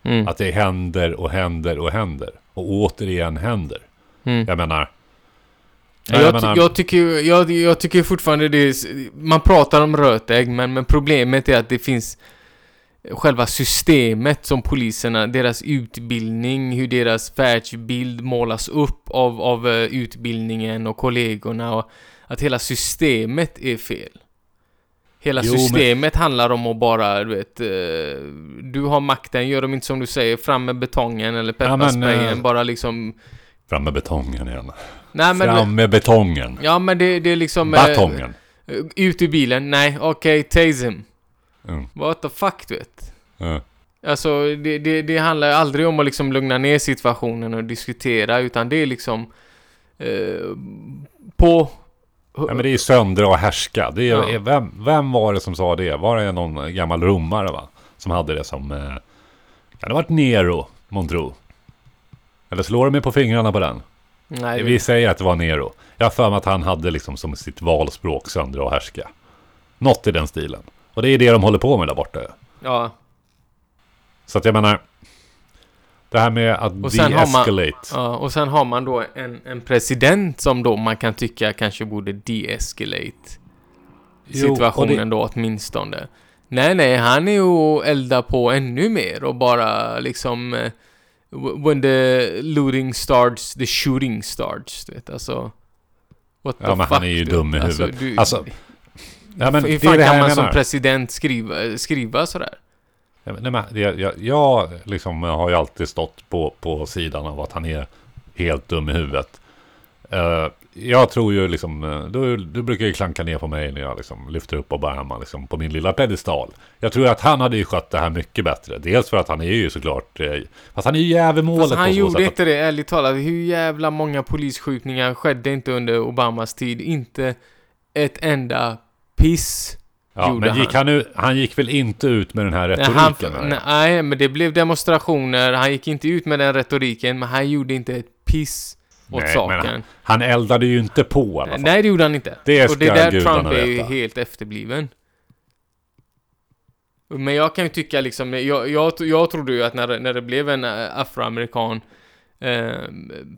Mm. Att det händer och händer och händer. Och återigen händer. Mm. Jag menar... Jag, jag menar- jag, tycker, jag, jag tycker fortfarande det är, Man pratar om rötägg, men, men problemet är att det finns själva systemet som poliserna, deras utbildning, hur deras världsbild målas upp av, av eh, utbildningen och kollegorna och att hela systemet är fel. Hela Jo, men- systemet handlar om att bara, du vet, eh, du har makten, gör de inte som du säger, fram med betongen eller Ja, men, pepparsprayen, eh, bara liksom... Fram med betongen igen. Nej men... Fram med betongen. Ja men det, det är liksom... eh, Batongen. ut ur bilen, nej okej, tase him. Mm. What the fuck du vet. Ja. Alltså det, det, det handlar aldrig om att liksom lugna ner situationen och diskutera utan det är liksom eh, på... Ja, men det är ju söndra och härska. Det är, Ja. vem, vem var det som sa det? Var det någon gammal romare va? Som hade det som... Eh, kan det ha varit Nero, månntro? Eller slår du mig på fingrarna på den? Nej, Vi säger att det var Nero. Jag har för mig att han hade liksom som sitt valspråk söndra och härska. Något i den stilen. Och det är det de håller på med där borta. ja. Så att jag menar... Det här med att Och sen har man- de-escalate. ja. Och sen har man då en, en president som då man kan tycka kanske borde de-escalate Jo, situationen det- då åtminstone. Nej, nej, han är ju elda på ännu mer och bara liksom... eh, When the looting starts, the shooting starts, du vet, alltså... What the Ja, men fuck, han är ju du dum i vet. huvudet. du- Alltså, Ja, men hur fan det kan man som menar. president skriva, skriva sådär? Nej, men, det- jag, jag liksom har ju alltid stått på, på sidan av att han är helt dum i huvudet. Eh, jag tror ju liksom, eh, du, du brukar ju klanka ner på mig när jag liksom lyfter upp Obama liksom på min lilla pedestal. Jag tror att han hade ju skött det här mycket bättre. Dels för att han är ju såklart, eh, fast han är ju jävelmålet Fast han gjorde sätt att- inte det, ärligt talat. Hur jävla många polisskjutningar skedde inte under Obamas tid? Inte ett enda piss Ja, men gick han, ut, han gick väl inte ut med den här retoriken? han, nej, men det blev demonstrationer. Han gick inte ut med den retoriken, men han gjorde inte ett piss åt Nej, saken. han, han eldade ju inte på i alla fall. Nej, det gjorde han inte. Det och det där Trump är ju helt efterbliven. Men jag kan ju tycka liksom, jag, jag, jag trodde ju att när, när det blev en eh, afroamerikan eh,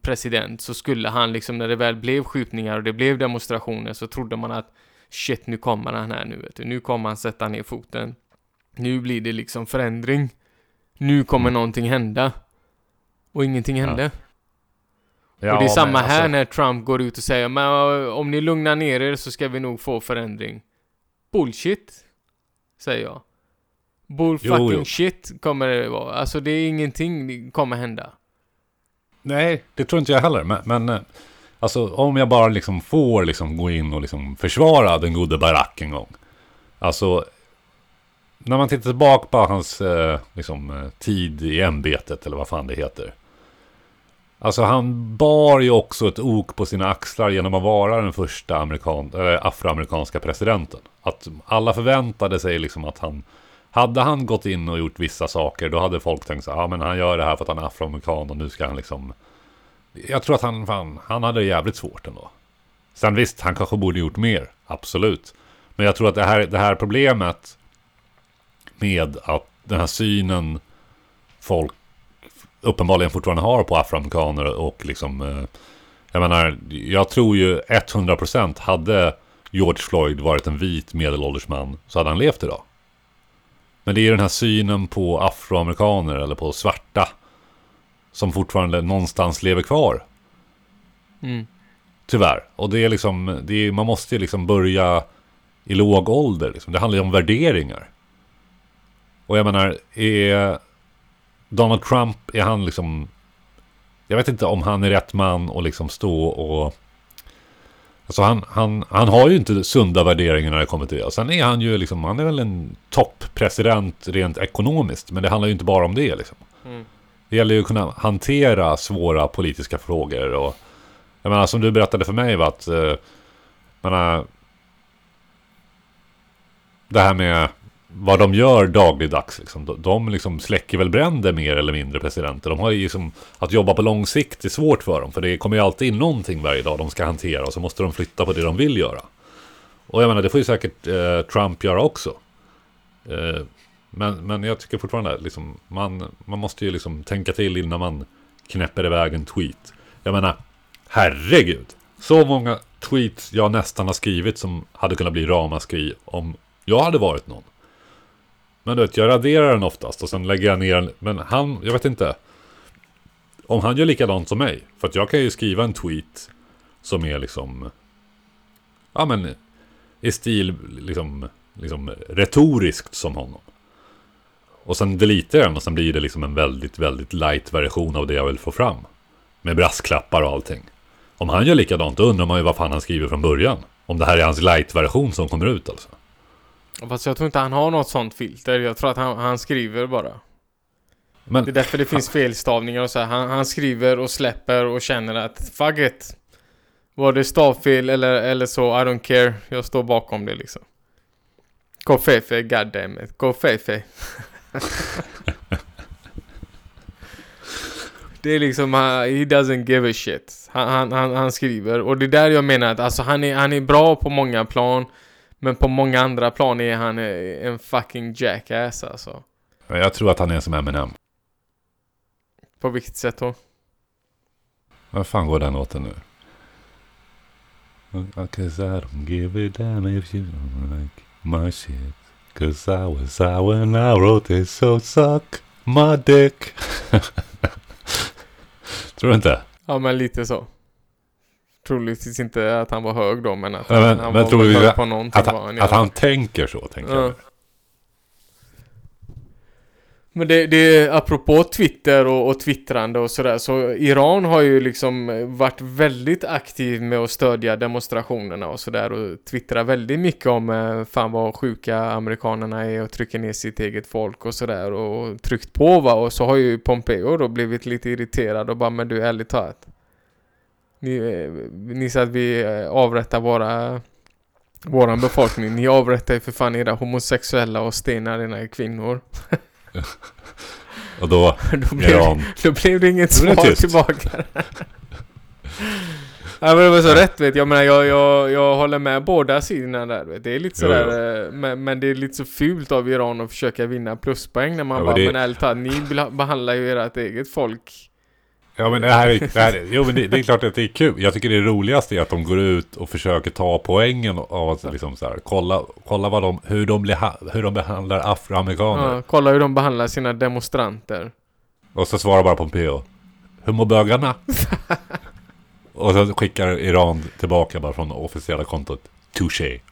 president så skulle han liksom, när det väl blev skjutningar och det blev demonstrationer så trodde man att shit, nu kommer han här nu vet du. Nu kommer han sätta ner foten. Nu blir det liksom förändring. Nu kommer Mm. någonting hända. Och ingenting Ja. hände. Ja, och det är samma här alltså- när Trump går ut och säger men uh, om ni lugnar ner er så ska vi nog få förändring. Bullshit, säger jag. Bull Jo, fucking jo. shit kommer det vara. Alltså det är ingenting kommer hända. Nej, det tror inte jag heller. Men, men eh, alltså, om jag bara liksom får liksom gå in och liksom försvara den gode Barack en gång. Alltså, när man tittar tillbaka på hans eh, liksom, eh, tid i ämbetet, eller vad fan det heter. Alltså han bar ju också ett ok på sina axlar genom att vara den första amerikan, äh, afroamerikanska presidenten. Att alla förväntade sig liksom att han hade han gått in och gjort vissa saker, då hade folk tänkt så ja ja men han gör det här för att han är afroamerikan och nu ska han liksom... Jag tror att han, fan, han hade det jävligt svårt ändå. Sen visst, han kanske borde gjort mer, absolut. Men jag tror att det här, det här problemet med att den här synen folk uppenbarligen fortfarande har på afroamerikaner och liksom... Eh, jag menar, jag tror ju 100% hade George Floyd varit en vit medelålders man så hade han levt idag. Men det är den här synen på afroamerikaner eller på svarta som fortfarande någonstans lever kvar. Mm. Tyvärr. Och det är liksom, det är, man måste ju liksom börja i låg ålder. Liksom. Det handlar ju om värderingar. Och jag menar, är Donald Trump, är han liksom... Jag vet inte om han är rätt man att liksom stå och... Alltså han, han, han har ju inte sunda värderingar när det kommer till det. Och sen är han ju liksom, han är väl en topppresident rent ekonomiskt. Men det handlar ju inte bara om det liksom. Mm. Det gäller ju att kunna hantera svåra politiska frågor och... Jag menar, som du berättade för mig va, att... Eh, menar, det här med vad de gör dagligdags. Liksom. De, de liksom släcker väl bränder mer eller mindre presidenter. De har ju liksom, att jobba på lång sikt är svårt för dem. För det kommer ju alltid in någonting varje dag de ska hantera. Och så måste de flytta på det de vill göra. Och jag menar, det får ju säkert eh, Trump göra också. Eh, men, men jag tycker fortfarande, liksom, man, man måste ju liksom tänka till innan man knäpper iväg en tweet. Jag menar, herregud. Så många tweets jag nästan har skrivit som hade kunnat bli ramaskri om jag hade varit någon. Men du vet, jag raderar den oftast och sen lägger jag ner den. Men han, jag vet inte. Om han gör likadant som mig. För att jag kan ju skriva en tweet som är liksom... Ja men, i stil liksom, liksom retoriskt som honom. Och sen deletar jag den och sen blir det liksom en väldigt, väldigt light version av det jag vill få fram. Med brasklappar och allting. Om han gör likadant, då undrar man ju vad fan han skriver från början. Om det här är hans light-version som kommer ut alltså. Fast jag tror inte han har något sånt filter. Jag tror att han, han skriver bara. Men Det är därför det finns felstavningar och så här. Han, han skriver och släpper och känner att fuck it. Var det stavfel eller, eller så, I don't care. Jag står bakom det liksom. Go Fefe, goddammit. Go Fefe. det är liksom, uh, he doesn't give a shit. Han, han, han, han skriver. Och det är där jag menar att alltså, han, är, han är bra på många plan. Men på många andra plan är han eh, en fucking jackass alltså. jag tror att han är som Eminem. På vilket sätt då? Vad fan går den låten nu? Cause I don't give a damn if you don't like my shit Cause I was out when I wrote this so suck my dick Tror du inte? Ja men lite så. Troligtvis inte att han var hög då men att Men, han, men, han var tror hög på någonting att, han att han tänker så, tänker Ja. jag men det, det apropå Twitter och, och twittrande och sådär så Iran har ju liksom eh, varit väldigt aktiv med att stödja demonstrationerna och sådär och twittrar väldigt mycket om eh, fan vad sjuka amerikanerna är och trycker ner sitt eget folk och sådär och tryckt på va och så har ju Pompeo då blivit lite irriterad och bara men du ärligt talat ni, eh, ni sa att vi avrättar våra Våran befolkning, ni avrättar ju för fan era homosexuella och stenar era kvinnor. Och då, Då blev, Iran då blev det inget det svar tillbaka. Ja men det var så rätt vet jag. Menar jag, jag, jag håller med båda sidorna där vet. Det är lite Jo, sådär, eh, men, men det är lite så fult av Iran att försöka vinna pluspoäng när man Ja, bara, det- men ärligt talat, ni behandlar ju ert eget folk. Ja men det här, är- det här är- jo men det, det är klart att det är kul. Jag tycker det roligaste är att de går ut och försöker ta poängen av att liksom så här, kolla, kolla vad de, hur, de blir, hur de behandlar afroamerikaner. Ja, kolla hur de behandlar sina demonstranter. Och så svarar bara Pompeo. Hur mår bögarna? och så skickar Iran tillbaka bara från det officiella kontot. Touché.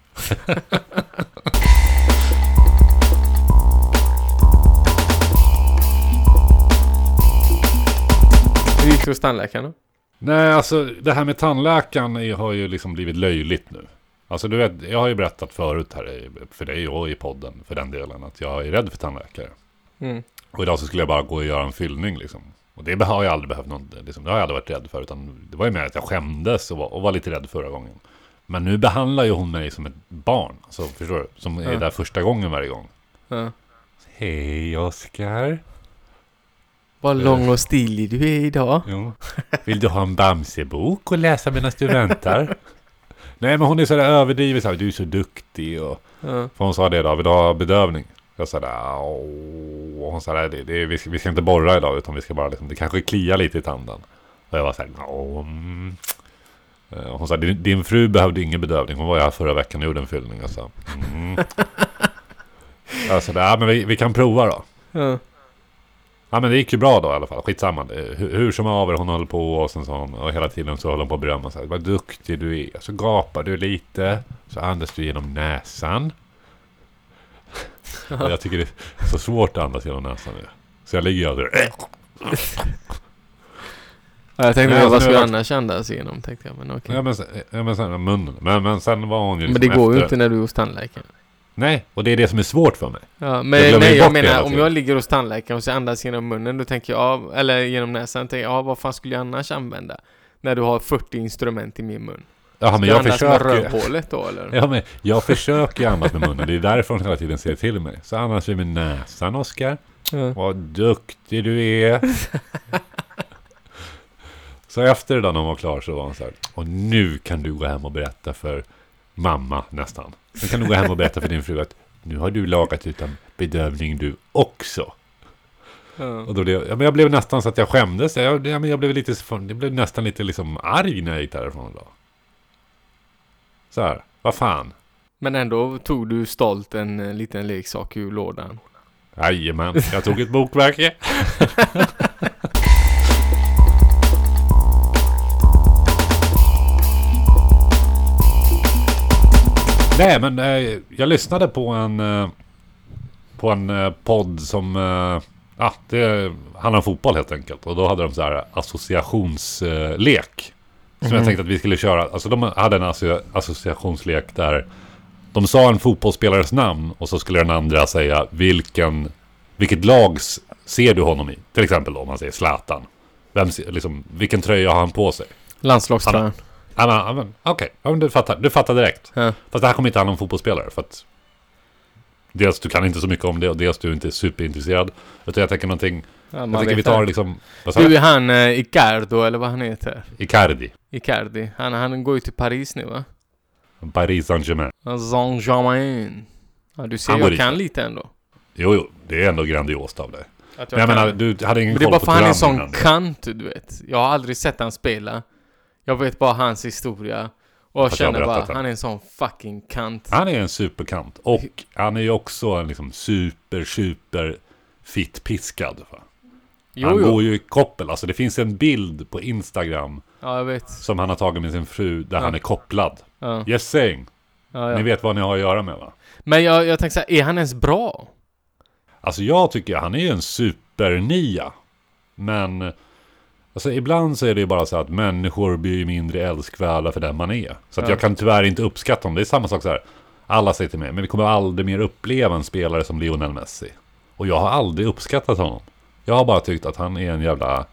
Det hos tandläkaren? Nej, alltså det här med tandläkaren är- har ju liksom blivit löjligt nu. Alltså du vet, jag har ju berättat förut här för dig och i podden för den delen att jag är rädd för tandläkare. Mm. Och idag så skulle jag bara gå och göra en fyllning liksom. Och det har jag aldrig behövt någon, liksom, det har jag aldrig varit rädd för. Utan det var ju mer att jag skämdes och var, och var lite rädd förra gången. Men nu behandlar ju hon mig som ett barn. Alltså förstår du? Som är Ja. där första gången varje gång. Ja. Hej Oskar. Vad lång och stilig du är idag. Jo. Vill du ha en Bamsebok och läsa medan du väntar? Nej men hon är sådär överdrivet så här, du är så duktig och... Ja. För hon sa det då, vill du ha bedövning? Jag sa och hon sa där, det, det, vi, ska, vi ska inte borra idag utan vi ska bara liksom, det kanske kliar lite i tanden. Och jag var såhär, "Åh, mm. Eh, Hon sa, din, din fru behövde ingen bedövning, hon var ju här förra veckan och gjorde en fyllning. Jag sa, mm. Jag sa, ja men vi, vi kan prova då. Ja. Ja men det gick ju bra då i alla fall, skitsamma. Det- Hur, hur som haver, hon höll på och sen sa hon, och hela tiden så höll hon på att berömma sig. Vad duktig du är. Så gapar du lite, så andas du genom näsan. Och jag tycker det är så svårt att andas genom näsan nu. Så jag ligger ju där. Ja, Jag tänkte, alltså, vad jag jag- annars andas igenom? Tänkte jag, men okej. Ja men, sen- ja, men sen munnen. Men, men sen var hon ju Men liksom det går ju efter. inte när du är hos tandläkaren. Nej, och det är det som är svårt för mig. Ja, Jag men glömmer nej, jag menar om jag ligger hos tandläkaren och så andas genom munnen, då tänker jag, ja, eller genom näsan, tänker jag, ja, vad fan skulle jag annars använda? När du har 40 instrument i min mun. Ja men jag med försöker. rövhålet då eller? Ja, men jag försöker andas med munnen. Det är därför hon hela tiden säger till mig. Så andas vi med näsan, Oskar. Ja. Vad duktig du är. så efter det då när hon var klar så var hon så här. Och nu kan du gå hem och berätta för mamma nästan. Nu kan du gå hem och berätta för din fru att nu har du lagat utan bedövning du också. Ja. Och då blev, ja, men jag blev nästan så att jag skämdes. Jag, ja, men jag blev lite, jag blev nästan lite liksom arg när jag gick därifrån idag. Så här, vad fan. Men ändå tog du stolt en eh, liten leksak ur lådan. Jajamän, jag tog ett bokmärke. Nej, men eh, jag lyssnade på en... Eh, på en eh, podd som... Eh, ja, det handlar om fotboll helt enkelt. Och då hade de så här associationslek. Som jag tänkte att vi skulle köra. Alltså de hade en asso associationslek där de sa en fotbollsspelares namn och så skulle den andra säga vilken, vilket lag ser du honom i? Till exempel då, om man säger Zlatan. Vem, liksom, vilken tröja har han på sig? Landslagströjan. Ja, men, Okej, ja, men du, fattar, du fattar direkt. Ja. Fast det här kommer inte handla om fotbollsspelare. För att dels du kan inte så mycket om det och dels du är inte superintresserad. Utan jag tänker någonting... Ja, Jag tänker vi tar det. liksom... Du är han eh, Icardo eller vad han heter? Icardi. Icardi. Han, han går ju till Paris nu va? Paris Saint-Germain. Saint-Germain. Ja du ser, Han jag dit, kan va? lite ändå. Jo, jo, det är ändå grandiost av dig. Att Men jag menar, du hade ingen Men det är koll bara på för han är sån kant, du vet. Jag har aldrig sett han spela. Jag vet bara hans historia. Och jag Fast jag har känner bara, berättat den. han är en sån fucking kant. Han är en superkant. Och han är ju också en liksom super, super fit piskad. Va? Jo, han jo. går ju i koppel. Alltså det finns en bild på Instagram Ja, jag vet. som han har tagit med sin fru där han är kopplad. Ja, Yes saying. ja, ja. Ni vet vad ni har att göra med va? Men jag, jag tänker så här, är han ens bra? Alltså jag tycker han är ju en supernia. Men alltså ibland så är det ju bara så att människor blir mindre älskvärda för den man är. Så att Ja. jag kan tyvärr inte uppskatta dem. Det är samma sak så här. Alla säger till mig, men vi kommer aldrig mer uppleva en spelare som Lionel Messi. Och jag har aldrig uppskattat honom. Jag har bara tyckt att han är en jävla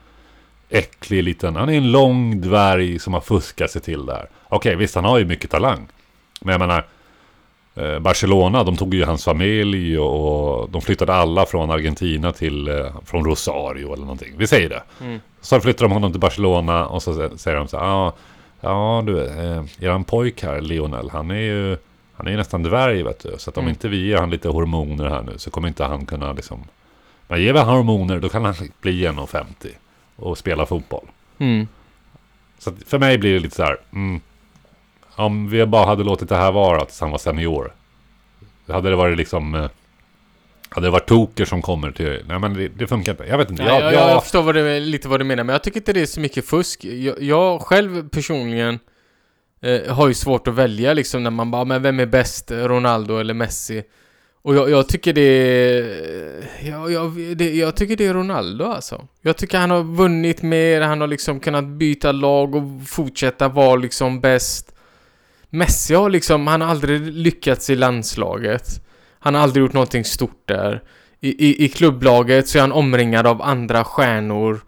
äcklig liten... Han är en lång dvärg som har fuskat sig till där. Okej, visst han har ju mycket talang. Men jag menar... eh, Barcelona, de tog ju hans familj och de flyttade alla från Argentina till... eh, Från Rosario eller någonting. Vi säger det. Mm. Så flyttar de honom till Barcelona och så sä- säger de så här. Ja, ja du, eh, eran pojk här, Lionel, han är ju... Han är ju nästan dvärg vet du. Så att om Mm. inte vi ger han lite hormoner här nu så kommer inte han kunna liksom... Men ger vi han hormoner då kan han bli 1,50 och spela fotboll. Mm. Så att för mig blir det lite så här. Mm, om vi bara hade låtit det här vara tills han var senior. Hade det varit liksom... Hade det varit toker som kommer till... Nej men det, det funkar inte. Jag vet inte. Nej, Jag, jag, jag, jag, förstår vad du, lite vad du menar, men jag tycker inte det är så mycket fusk. Jag, jag själv personligen eh, har ju svårt att välja liksom när man bara, men vem är bäst? Ronaldo eller Messi? Och jag, jag tycker det är... Jag, jag, det, jag tycker det är Ronaldo alltså. Jag tycker han har vunnit mer, han har liksom kunnat byta lag och fortsätta vara liksom bäst. Messi har liksom, han har aldrig lyckats i landslaget. Han har aldrig gjort någonting stort där. I, i, I klubblaget så är han omringad av andra stjärnor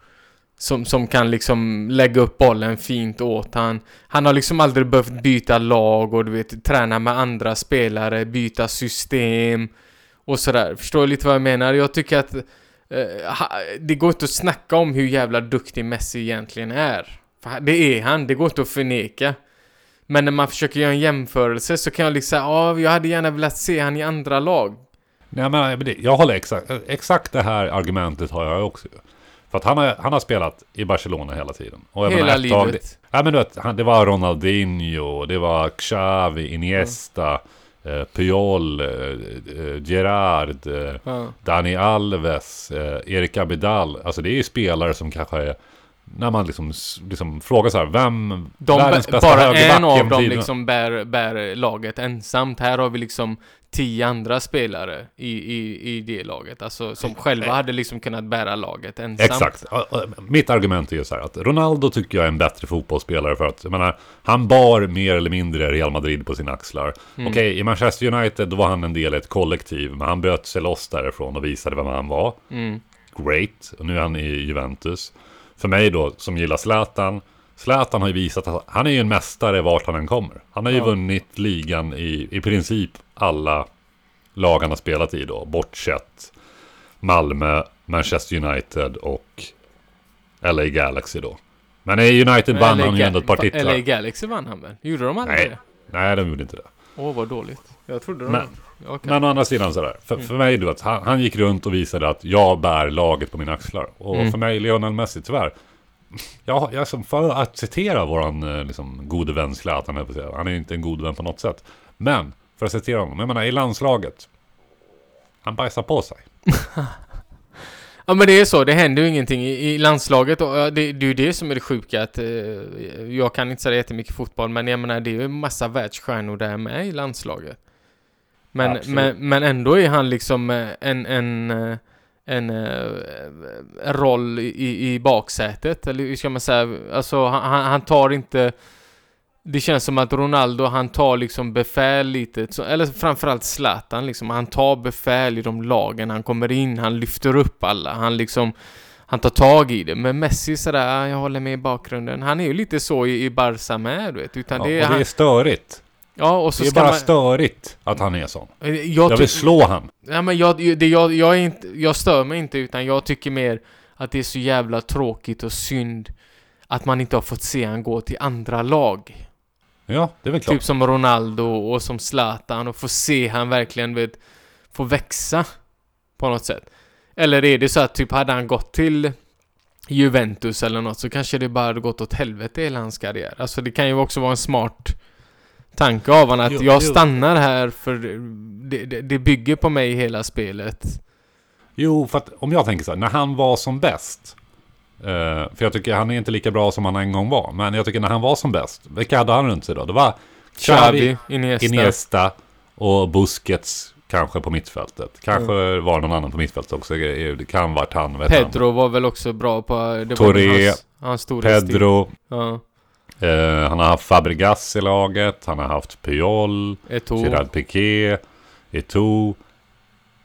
som, som kan liksom lägga upp bollen fint åt han. Han har liksom aldrig behövt byta lag och du vet, träna med andra spelare, byta system och sådär. Förstår du lite vad jag menar? Jag tycker att eh, det går inte att snacka om hur jävla duktig Messi egentligen är. För det är han, det går inte att förneka. Men när man försöker göra en jämförelse så kan jag liksom säga, ja, jag hade gärna velat se han i andra lag. Nej, men det- jag håller exakt... Exakt det här argumentet har jag också. För att han har, han har spelat i Barcelona hela tiden. Och Hela menar, ett tag- livet. Ja men du vet, han, det var Ronaldinho, det var Xavi, Iniesta, eh, Puyol, eh, eh, Gerard, eh, Ja. Dani Alves, eh, Erik Abidal. Alltså det är ju spelare som kanske är... När man liksom, liksom frågar så här, vem... De, världens bä- bästa bara en av genom dem liksom bär, bär laget ensamt. Här har vi liksom tio andra spelare i, i, i det laget. Alltså som själva hade liksom kunnat bära laget ensamt. Exakt. Mitt argument är ju så här att Ronaldo tycker jag är en bättre fotbollsspelare för att, jag menar, han bar mer eller mindre Real Madrid på sina axlar. Mm. Okej, i Manchester United då var han en del i ett kollektiv, men han bröt sig loss därifrån och visade vem han var. Mm. Great. Och nu är han i Juventus. För mig då, som gillar Zlatan, Zlatan har ju visat att han är ju en mästare vart han än kommer. Han har ju Ja. vunnit ligan i, i princip alla lag han har spelat i då, bortsett Malmö, Manchester United och LA Galaxy då. Men i United vann han ju ändå ett par titlar. LA Galaxy vann han väl? Gjorde de aldrig Nej, det? nej, de gjorde inte det. Åh, vad dåligt. Jag trodde de Men- Okej. Men å andra sidan sådär, för, för mig du vet, han, han gick runt och visade att jag bär laget på mina axlar. Och Mm. för mig, Lionel Messi, tyvärr. Jag, jag som för att citera våran eh, liksom, gode vän Zlatan, han är ju inte en god vän på något sätt. Men, för att citera honom, jag menar i landslaget. Han bajsar på sig. Ja men det är så, det händer ju ingenting i, landslaget och det, det är ju det som är det sjuka att eh, jag kan inte säga jättemycket fotboll men jag menar det är ju en massa världsstjärnor där med i landslaget. Men, men, men ändå är han liksom eh, en, en, eh, en, eh, en roll i, i baksätet eller hur ska man säga, alltså han, han han tar inte det känns som att Ronaldo, han tar liksom befäl lite, eller framförallt Zlatan liksom, han tar befäl i de lagen, han kommer in, han lyfter upp alla, han liksom han tar tag i det, men Messi sådär, "Ah, jag håller med i bakgrunden. Han är ju lite så i, i Barca med, du vet. Utan Ja, det är, och det han, är störigt. Ja, och så Det är bara man... störigt att han är sån. Jag, Jag vill slå han. Ja, men jag, det, jag, jag, är inte, jag stör mig inte, utan jag tycker mer att det är så jävla tråkigt och synd att man inte har fått se han gå till andra lag. Ja, det är väl klart. Typ som Ronaldo och som Zlatan och få se han verkligen vet, få växa på något sätt. Eller är det så att typ hade han gått till Juventus eller något så kanske det bara hade gått åt helvete i hela hans karriär. Alltså det kan ju också vara en smart tanke av honom att Jo, jag jo. stannar här för det, det, det bygger på mig hela spelet. Jo, för att om jag tänker så här, när han var som bäst. eh, för jag tycker han är inte lika bra som han en gång var. Men jag tycker när han var som bäst. Vilka hade han runt sig då? Det var Xavi, Iniesta. Iniesta och Busquets kanske på mittfältet. Kanske var det någon annan på mittfältet också. Det kan varit han. Pedro var väl också bra på... Det var Touré, väl hans, hans. Pedro. Ja. Eh, han har haft Fabregas i laget. Han har haft Puyol. Gerard Piqué. Eto'o.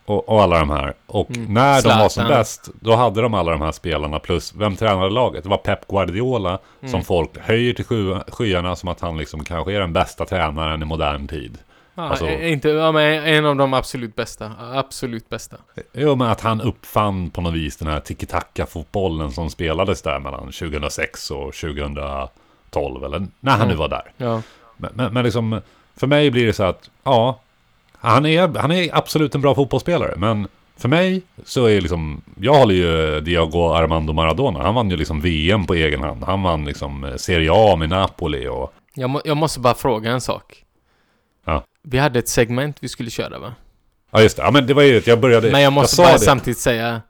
Och, och alla de här. Och Mm. när de var som Zlatan. bäst, då hade de alla de här spelarna plus, vem tränade laget? Det var Pep Guardiola Mm. som folk höjer till sky, skyarna som att han liksom kanske är den bästa tränaren i modern tid. Ja, Alltså- inte, ja, men en av de absolut bästa. Absolut bästa. Jo, men att han uppfann på något vis den här tiki-taka-fotbollen som spelades där mellan 2006 och 2012, eller när han nu var där. Ja. Men, men, men liksom, för mig blir det så att, ja, han är, han är absolut en bra fotbollsspelare, men för mig så är liksom, jag håller ju Diego Armando Maradona. Han vann ju liksom VM på egen hand. Han vann liksom eh, Serie A med Napoli och... Jag, må, jag måste bara fråga en sak. Ja. Vi hade ett segment vi skulle köra va? Ja just det, ja men det var ju jag började... Men jag måste sa bara det. samtidigt säga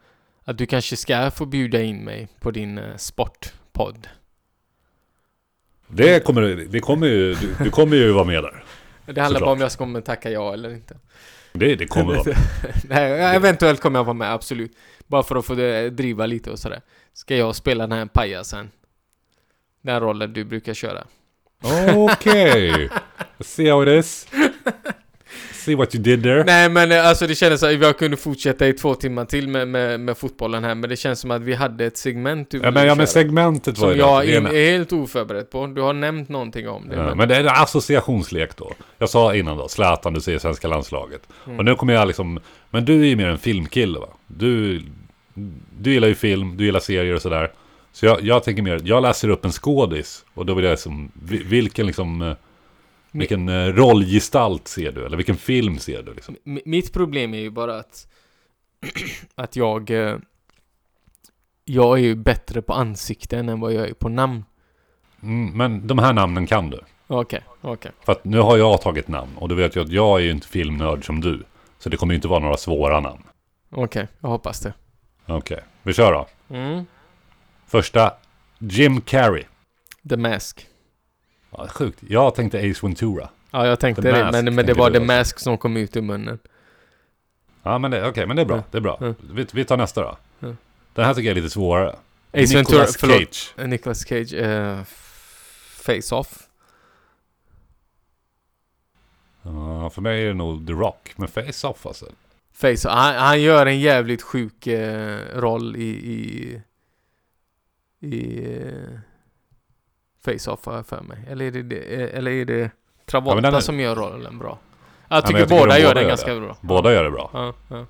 att du kanske ska få bjuda in mig på din eh, sportpodd. Det kommer, det kommer ju, du, du kommer ju vara med där. Det handlar bara om jag ska kommer tacka ja eller inte. Det, det kommer vara. Nej, eventuellt kommer jag vara med, absolut. Bara för att få driva lite och sådär. Ska jag spela den här pajasen? Den rollen du brukar köra. Okej. See how it is. See what you did there. Nej men eh, alltså det kändes som att jag kunde fortsätta i två timmar till med, med, med fotbollen här Men det känns som att vi hade ett segment du Ja men, ja, men segmentet var Som ju jag det. är, Det helt oförberedd på Du har nämnt någonting om det Ja, men, men det är en associationslek då. Jag sa innan då, Zlatan, du säger svenska landslaget. Mm. Och nu kommer jag liksom, men du är ju mer en filmkille va? Du, du gillar ju film, du gillar serier och sådär. Så jag, jag tänker mer, jag läser upp en skådis. Och då vill jag liksom, vi- vilken liksom, eh, vilken eh, rollgestalt ser du? Eller vilken film ser du liksom? Mitt problem är ju bara att Att jag eh, Jag är ju bättre på ansikten än vad jag är på namn Mm, men de här namnen kan du. Okej, okej För att nu har jag tagit namn. Och du vet ju att jag är ju inte filmnörd som du. Så det kommer ju inte vara några svåra namn. Okej, jag hoppas det Okej, vi kör då. mm. Första, Jim Carrey. The Mask Ja, sjukt. Jag tänkte Ace Ventura. Ja jag tänkte The det, Mask men, men det var The. Mask som kom ut ur munnen Ja, men det, okej, men det är bra. Ja. Det är bra. Ja. Vi, vi tar nästa då. Ja. Den här tycker jag är lite svårare. Ace Ventura, förlåt Cage. Eh, Nicolas Cage, eh, Face Off Ja, för mig är det nog The Rock. Men Face Off alltså. Face han, han gör en jävligt sjuk eh, roll i... i, i eh, Face Off har jag för mig. Eller är det, det eh, eller är det Travolta Ja, är- som gör rollen bra? Jag tycker jag tycker båda de gör den ganska det. bra. Båda gör det bra. Ja, ja.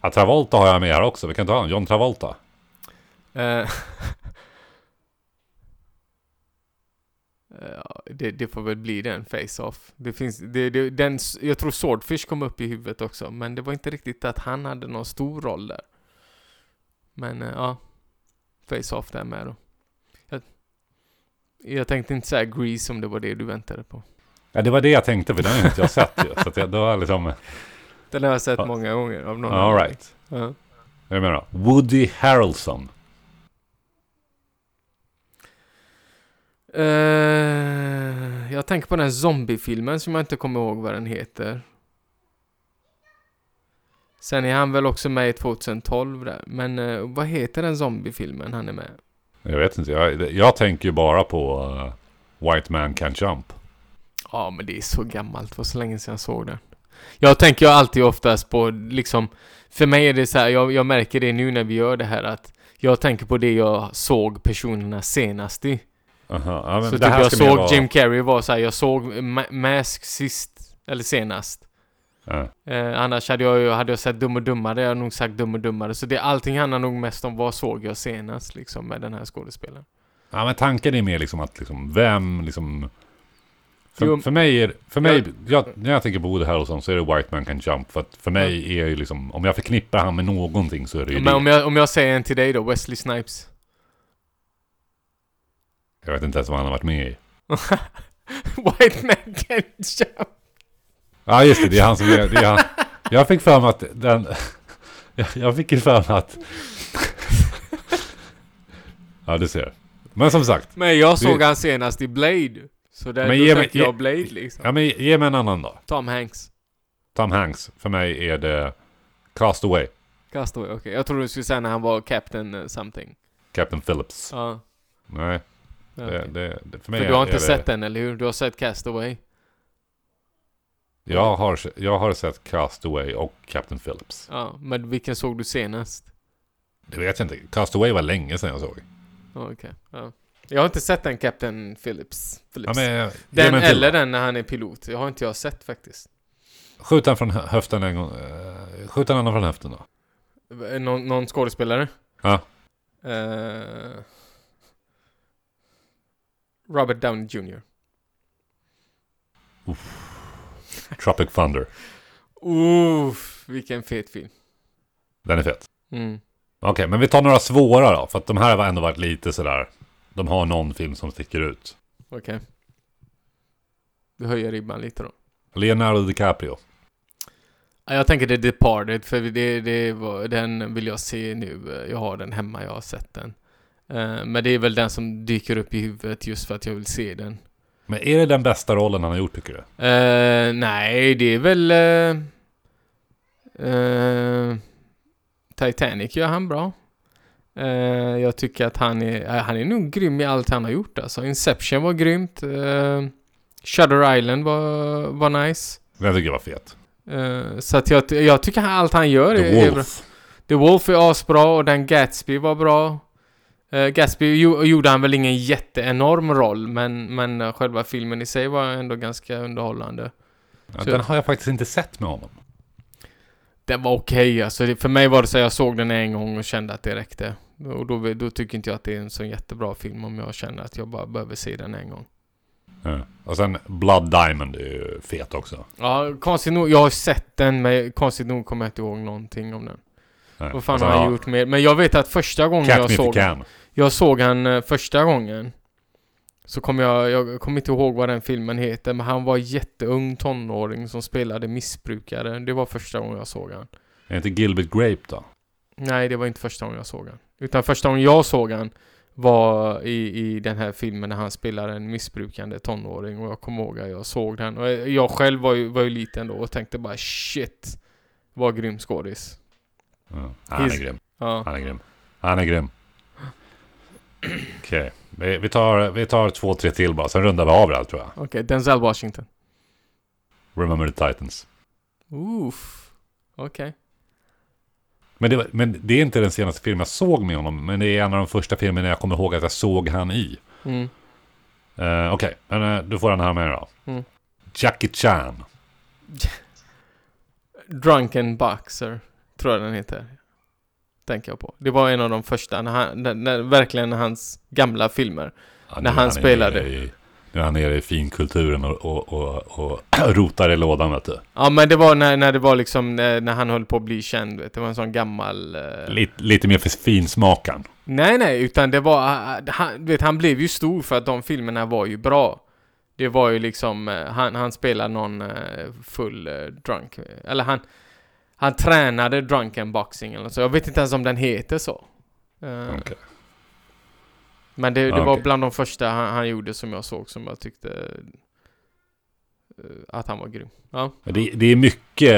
Ja, Travolta har jag med här också. Vi kan ta honom. John Travolta. Eh, Ja, det, det får väl bli den face-off. Det finns, det, det, den, jag tror Swordfish kom upp i huvudet också, men det var inte riktigt att han hade någon stor roll där. Men eh, ja, face-off där med då. Jag, tänkte inte säga Grease om det var det du väntade på. Ja, det var det jag tänkte. För den har inte jag sett ju. Så jag, det var liksom... Den har jag sett många gånger av någon All right. Ja. Jag menar, Woody Harrelson. Eh, jag tänker på den zombiefilmen som jag inte kommer ihåg vad den heter. Sen är han väl också med i 2012 där. Men eh, vad heter den zombiefilmen han är med? Jag vet inte, jag, jag tänker ju bara på uh, White Man Can Jump. Ja, men det är så gammalt. Det var så länge sedan jag såg den. Jag tänker ju alltid oftast på liksom... För mig är det så här, jag, jag märker det nu när vi gör det här att jag tänker på det jag såg personerna senast i. Aha, ja, men så typ jag såg vara- Jim Carrey var så här, jag såg Ma- Mask sist, eller senast. Ja. Eh, annars hade jag ju, hade jag sett Dum och Dummare, jag hade nog sagt Dum och Dummare. Så det, allting handlar nog mest om vad såg jag senast liksom med den här skådespelaren. Ja men tanken är mer liksom att liksom, vem liksom... För, Jo, för mig är för mig, jag- jag, när jag tänker på Woody Harrelson så är det White Man Can Jump. För att för mig är ju liksom, om jag förknippar han med någonting så är det ju Men det. om jag, om jag säger en till dig då, Wesley Snipes. Jag vet inte ens vad han har varit med i. White man can jump. Ja just det, det är han som är, det är han. Jag fick för mig att den... Jag, fick ju för mig att... Ja du ser. Men som sagt. Men jag såg Det- han senast i Blade. Så där, Men ge mig- jag ge- Blade liksom. Ja men ge mig en annan då. Tom Hanks. Tom Hanks. För mig är det Castaway. Castaway, okej. Jag trodde du skulle säga när han var Captain eh, something. Captain Phillips. Ja. Nej, ja, det, det, det, för mig För du har är inte sett den, eller hur? Du har sett Castaway? Jag har, jag har sett Castaway och Captain Phillips. Ja, men vilken såg du senast? Det vet jag inte. Castaway var länge sedan jag såg. Ja, okej. Ja. Jag har inte sett den Captain Phillips. Ja, Phillips. men, ge den eller den när han är pilot. Jag har inte jag sett faktiskt. Skjut den från hö- höften en gång. Uh, skjut annan från höften då. Eh, Någon, någon skådespelare? Ja. Eh, Robert Downey Jr. Tropic Thunder. Uff, vilken fet film. Den är fet. Mm. Okej, men vi tar några svåra då. För att de här har ändå varit lite sådär. De har någon film som sticker ut. Okej. Du höjer ribban lite då. Leonardo DiCaprio. Ja, Jag tänker The Departed, för det, det var, den vill jag se nu. Jag har den hemma, jag har sett den. Eh, Men det är väl den som dyker upp i huvudet just för att jag vill se den. Men är det den bästa rollen han har gjort tycker du? Eh, nej, det är väl... eh, eh, Titanic gör han bra. Jag tycker att han är, han är nog grym i allt han har gjort alltså. Inception var grymt. Uh, Shutter Island var, var nice. Den tycker jag var fet. Så att jag, jag tycker allt han gör The är, är bra. Wolf. The Wolf är asbra och den Gatsby var bra. Uh, Gatsby jo, gjorde han väl ingen jätteenorm roll men, men eh, själva filmen i sig var ändå ganska underhållande. Ja, den har jag faktiskt inte sett med honom. Den var okej alltså. Det- För mig var det så att jag såg den en gång och kände att det räckte. Och då, då tycker inte jag att det är en så jättebra film om jag känner att jag bara behöver se den en gång. Ja. Och sen Blood Diamond är ju fet också. Ja, konstigt nog. Jag har sett den men konstigt nog kommer jag inte ihåg någonting om den. Ja. Vad fan sen har han har gjort mer? Men jag vet att första gången Catch jag såg Can. Jag såg han eh, första gången. Så kommer jag, jag kommer inte ihåg vad den filmen heter, men han var jätteung tonåring som spelade missbrukare. Det var första gången jag såg han. Är inte Gilbert Grape då? Nej, det var inte första gången jag såg han. Utan första gången jag såg han var i, i den här filmen när han spelar en missbrukande tonåring och jag kommer ihåg att jag såg den. Och jag jag själv var ju, var ju liten då och tänkte bara shit, vad grym skådis. Ja. Han är grym. Ja. Han är grym. Han är grym. Okej. Vi, vi, tar, vi tar två, tre till bara. Sen rundar vi av det här tror jag. Okej, Denzel Washington. Remember the Titans. Uff. Okej. Men det, men det är inte den senaste filmen jag såg med honom. Men det är en av de första filmerna jag kommer ihåg att jag såg han i. Mm. Uh, Okej, men eh, du får den här med då. Mm. Jackie Chan. Drunken Boxer, tror jag den heter. Tänker jag på. Det var en av de första, när han, när, när, verkligen hans gamla filmer. Ja, När han nere spelade. I, nu är han nere i finkulturen och, och, och, och rotar i lådan vet du. Ja men det var när, när det var liksom, när, när han höll på att bli känd, vet du. Det var en sån gammal... eh, Lite, lite mer för finsmakan. Nej nej, utan det var, han- han, vet, han blev ju stor för att de filmerna var ju bra. Det var ju liksom, eh, han, han spelar någon eh, full drunk. Eller han, Han tränade drunken boxing eller så. Jag vet inte ens om den heter så. Eh, Okej. Men det, det Ja, var okej. bland de första han, han gjorde som jag såg som jag tyckte eh, att han var grym. Ja. Det, det, är mycket,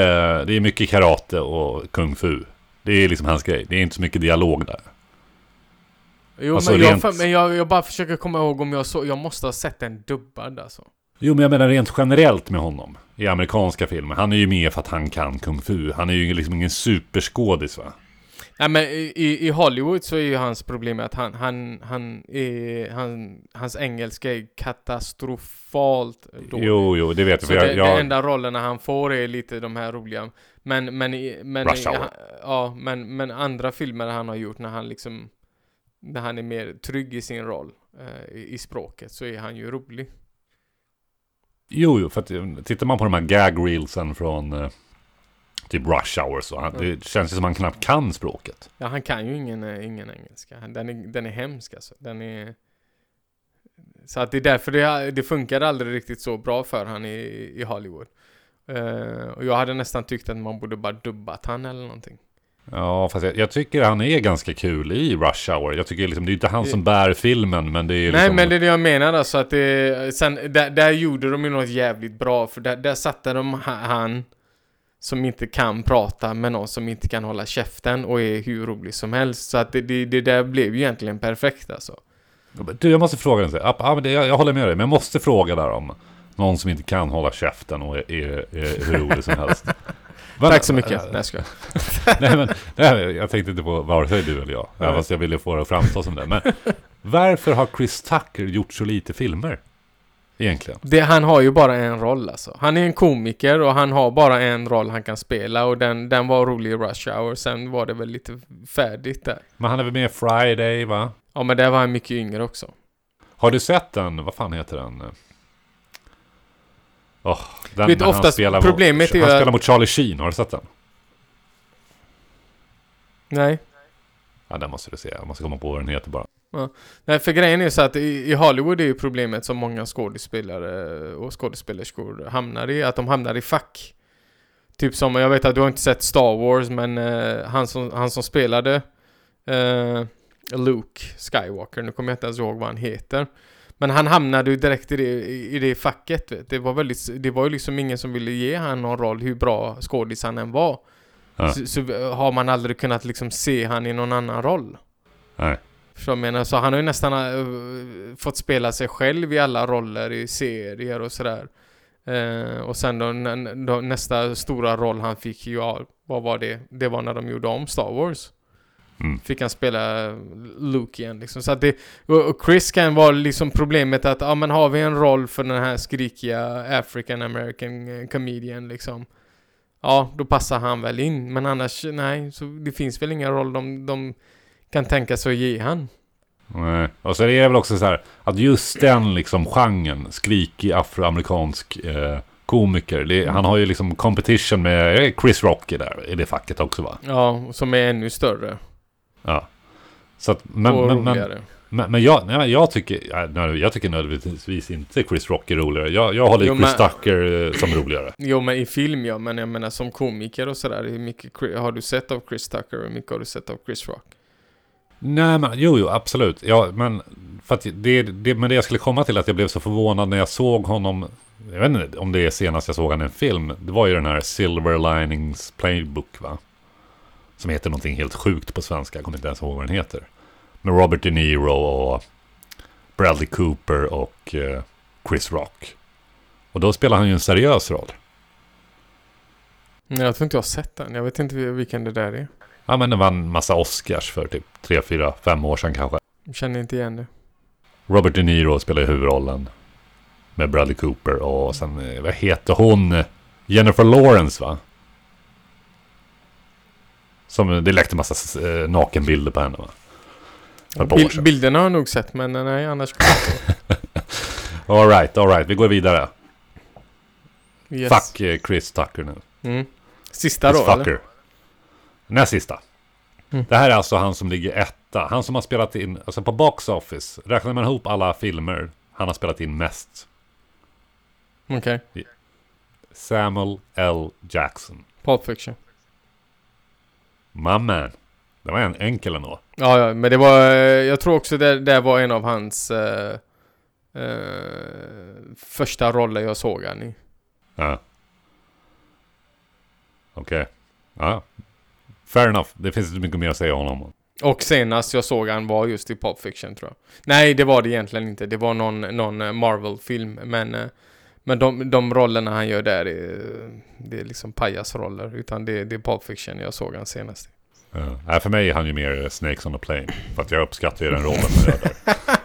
det är mycket karate och kung fu. Det är liksom hans grej. Det är inte så mycket dialog där. Jo Alltså, men, jag, rent- för, men jag, jag bara försöker komma ihåg om jag så, jag måste ha sett den dubbad alltså. Jo, men jag menar rent generellt med honom. I amerikanska filmer. Han är ju med för att han kan kung fu. Han är ju liksom ingen superskådis va? Nej men i, i- Hollywood så är ju hans problem att han, han, han är, han, hans engelska är katastrofalt dålig. Jo, jo, det vet jag. Så det, jag, de jag, enda rollerna han får är lite de här roliga. Men, men, men, Rush Hour. ja, ja, men, men andra filmer han har gjort när han liksom, när han är mer trygg i sin roll eh, i, i språket så är han ju rolig. Jo, jo, för att eh, tittar man på de här gag reelsen från eh, typ Rush Hour så. Han, Det känns ju som han knappt kan språket. Ja, han kan ju ingen, eh, ingen engelska. Den är, den är hemsk alltså. Den är... Så att det är därför det, det funkade aldrig riktigt så bra för han i, i Hollywood. Eh, och jag hade nästan tyckt att man borde bara dubbat han eller någonting. Ja, fast jag, jag tycker han är ganska kul i Rush Hour. Jag tycker liksom, det är inte han som bär filmen, men det är Nej liksom... men det är det jag menar alltså att det, sen, där, där gjorde de ju något jävligt bra för där, där satte de ha- han som inte kan prata med någon som inte kan hålla käften och är hur rolig som helst. Så att det, det, det där blev ju egentligen perfekt alltså. Du, jag måste fråga en sak. Jag, jag håller med dig, men jag måste fråga där om någon som inte kan hålla käften och är, är, är hur rolig som helst. Men- Tack så mycket. Nej jag nej, men, nej, jag tänkte inte på vare sig du eller jag. Även fast jag ville få det att framstå som det. Men varför har Chris Tucker gjort så lite filmer? Egentligen. Det, han har ju bara en roll alltså. Han är en komiker och han har bara en roll han kan spela och den, den var rolig i Rush Hour. Sen var det väl lite färdigt där. Men han är väl med i Friday, va? Ja men där var han mycket yngre också. Har du sett den? Vad fan heter den? Oh, den Vet när han oftast spelar problemet mot, är Han spelar mot Charlie Sheen, har du sett den? Nej. Ja, den måste du se. Jag måste komma på vad den heter bara. Nej, för grejen är ju så att i, Hollywood är ju problemet som många skådespelare och skådespelerskor hamnar i, att de hamnar i fack. Typ som, jag vet att du har inte sett Star Wars, men eh, han, som, han som spelade eh, Luke Skywalker, nu kommer jag inte ens ihåg vad han heter. Men han hamnade ju direkt i det, i, det facket. Vet. Det var väldigt, det var ju liksom ingen som ville ge han någon roll, hur bra skådis han än var. Ja. Så, så har man aldrig kunnat liksom se han i någon annan roll. Nej. För jag menar, så han har ju nästan eh, fått spela sig själv i alla roller i serier och sådär. Eh, och sen då, då nästa stora roll han fick, ja, vad var det? Det var när de gjorde om Star Wars. Mm. Fick han spela Luke igen liksom. Så att det, och Chris kan vara liksom problemet att, ja men har vi en roll för den här skrikiga African American eh, comedian liksom. Ja, då passar han väl in. Men annars, nej, så det finns väl inga roll de, de kan tänka sig att ge han. Nej. Och så är det väl också så här att just den liksom genren, skrikig afroamerikansk eh, komiker. Det, han har ju liksom competition med Chris Rock i, där, i det facket också va? Ja, som är ännu större Ja. Så att, men, och men, men, roligare. men, men jag, nej, jag tycker, nej, jag tycker nödvändigtvis inte Chris Rock är roligare. Jag, jag håller Jo, Chris men- Tucker eh, som roligare. Jo, men i film ja, men jag menar som komiker och sådär, hur mycket har du sett av Chris Tucker och hur mycket har du sett av Chris Rock? Nej, men jo, jo, absolut. Ja, men, för det, det, men det jag skulle komma till att jag blev så förvånad när jag såg honom. Jag vet inte om det är senast jag såg han i en film. Det var ju den här Silver Linings Playbook, va? Som heter någonting helt sjukt på svenska. Jag kommer inte ens ihåg vad den heter. Med Robert De Niro och Bradley Cooper och eh, Chris Rock. Och då spelar han ju en seriös roll. Nej, Jag tror inte jag har sett den. Jag vet inte vilken det där är. Ja, men det vann massa Oscars för typ 3, 4, 5 år sedan kanske. Jag känner inte igen det. Robert De Niro spelar huvudrollen. Med Bradley Cooper och sen, eh, vad heter hon? Jennifer Lawrence va? Som, det läckte massa eh, nakenbilder på henne va? Bil- bilderna har jag nog sett, men nej, annars kommer jag inte All right, all right, vi går vidare. yes. Fuck eh, Chris Tucker nu. Mm. Sista Chris då, Fucker. eller? Näst sista. Mm. Det här är alltså han som ligger etta. Han som har spelat in, alltså på Box Office. Räknar man ihop alla filmer han har spelat in mest. Okej. Samuel L. Jackson. Pulp Fiction. My man. Det var en enkel ändå. Ja, ja, men det var... eh, Jag tror också det, det var en av hans... eh, eh, första roller jag såg han i. Ja. Okej. Ja. Fair enough. Det finns inte mycket mer att säga om honom. Och senast jag såg han var just i Pulp Fiction tror jag. Nej, det var det egentligen inte. Det var någon, någon Marvel-film. Men, eh, men de, de rollerna han gör där är, det är liksom pajasroller. Utan det, det är Pulp Fiction jag såg han senast. Ja. För mig är han ju mer Snakes on a plane. För att jag uppskattar ju den rollen han gör där.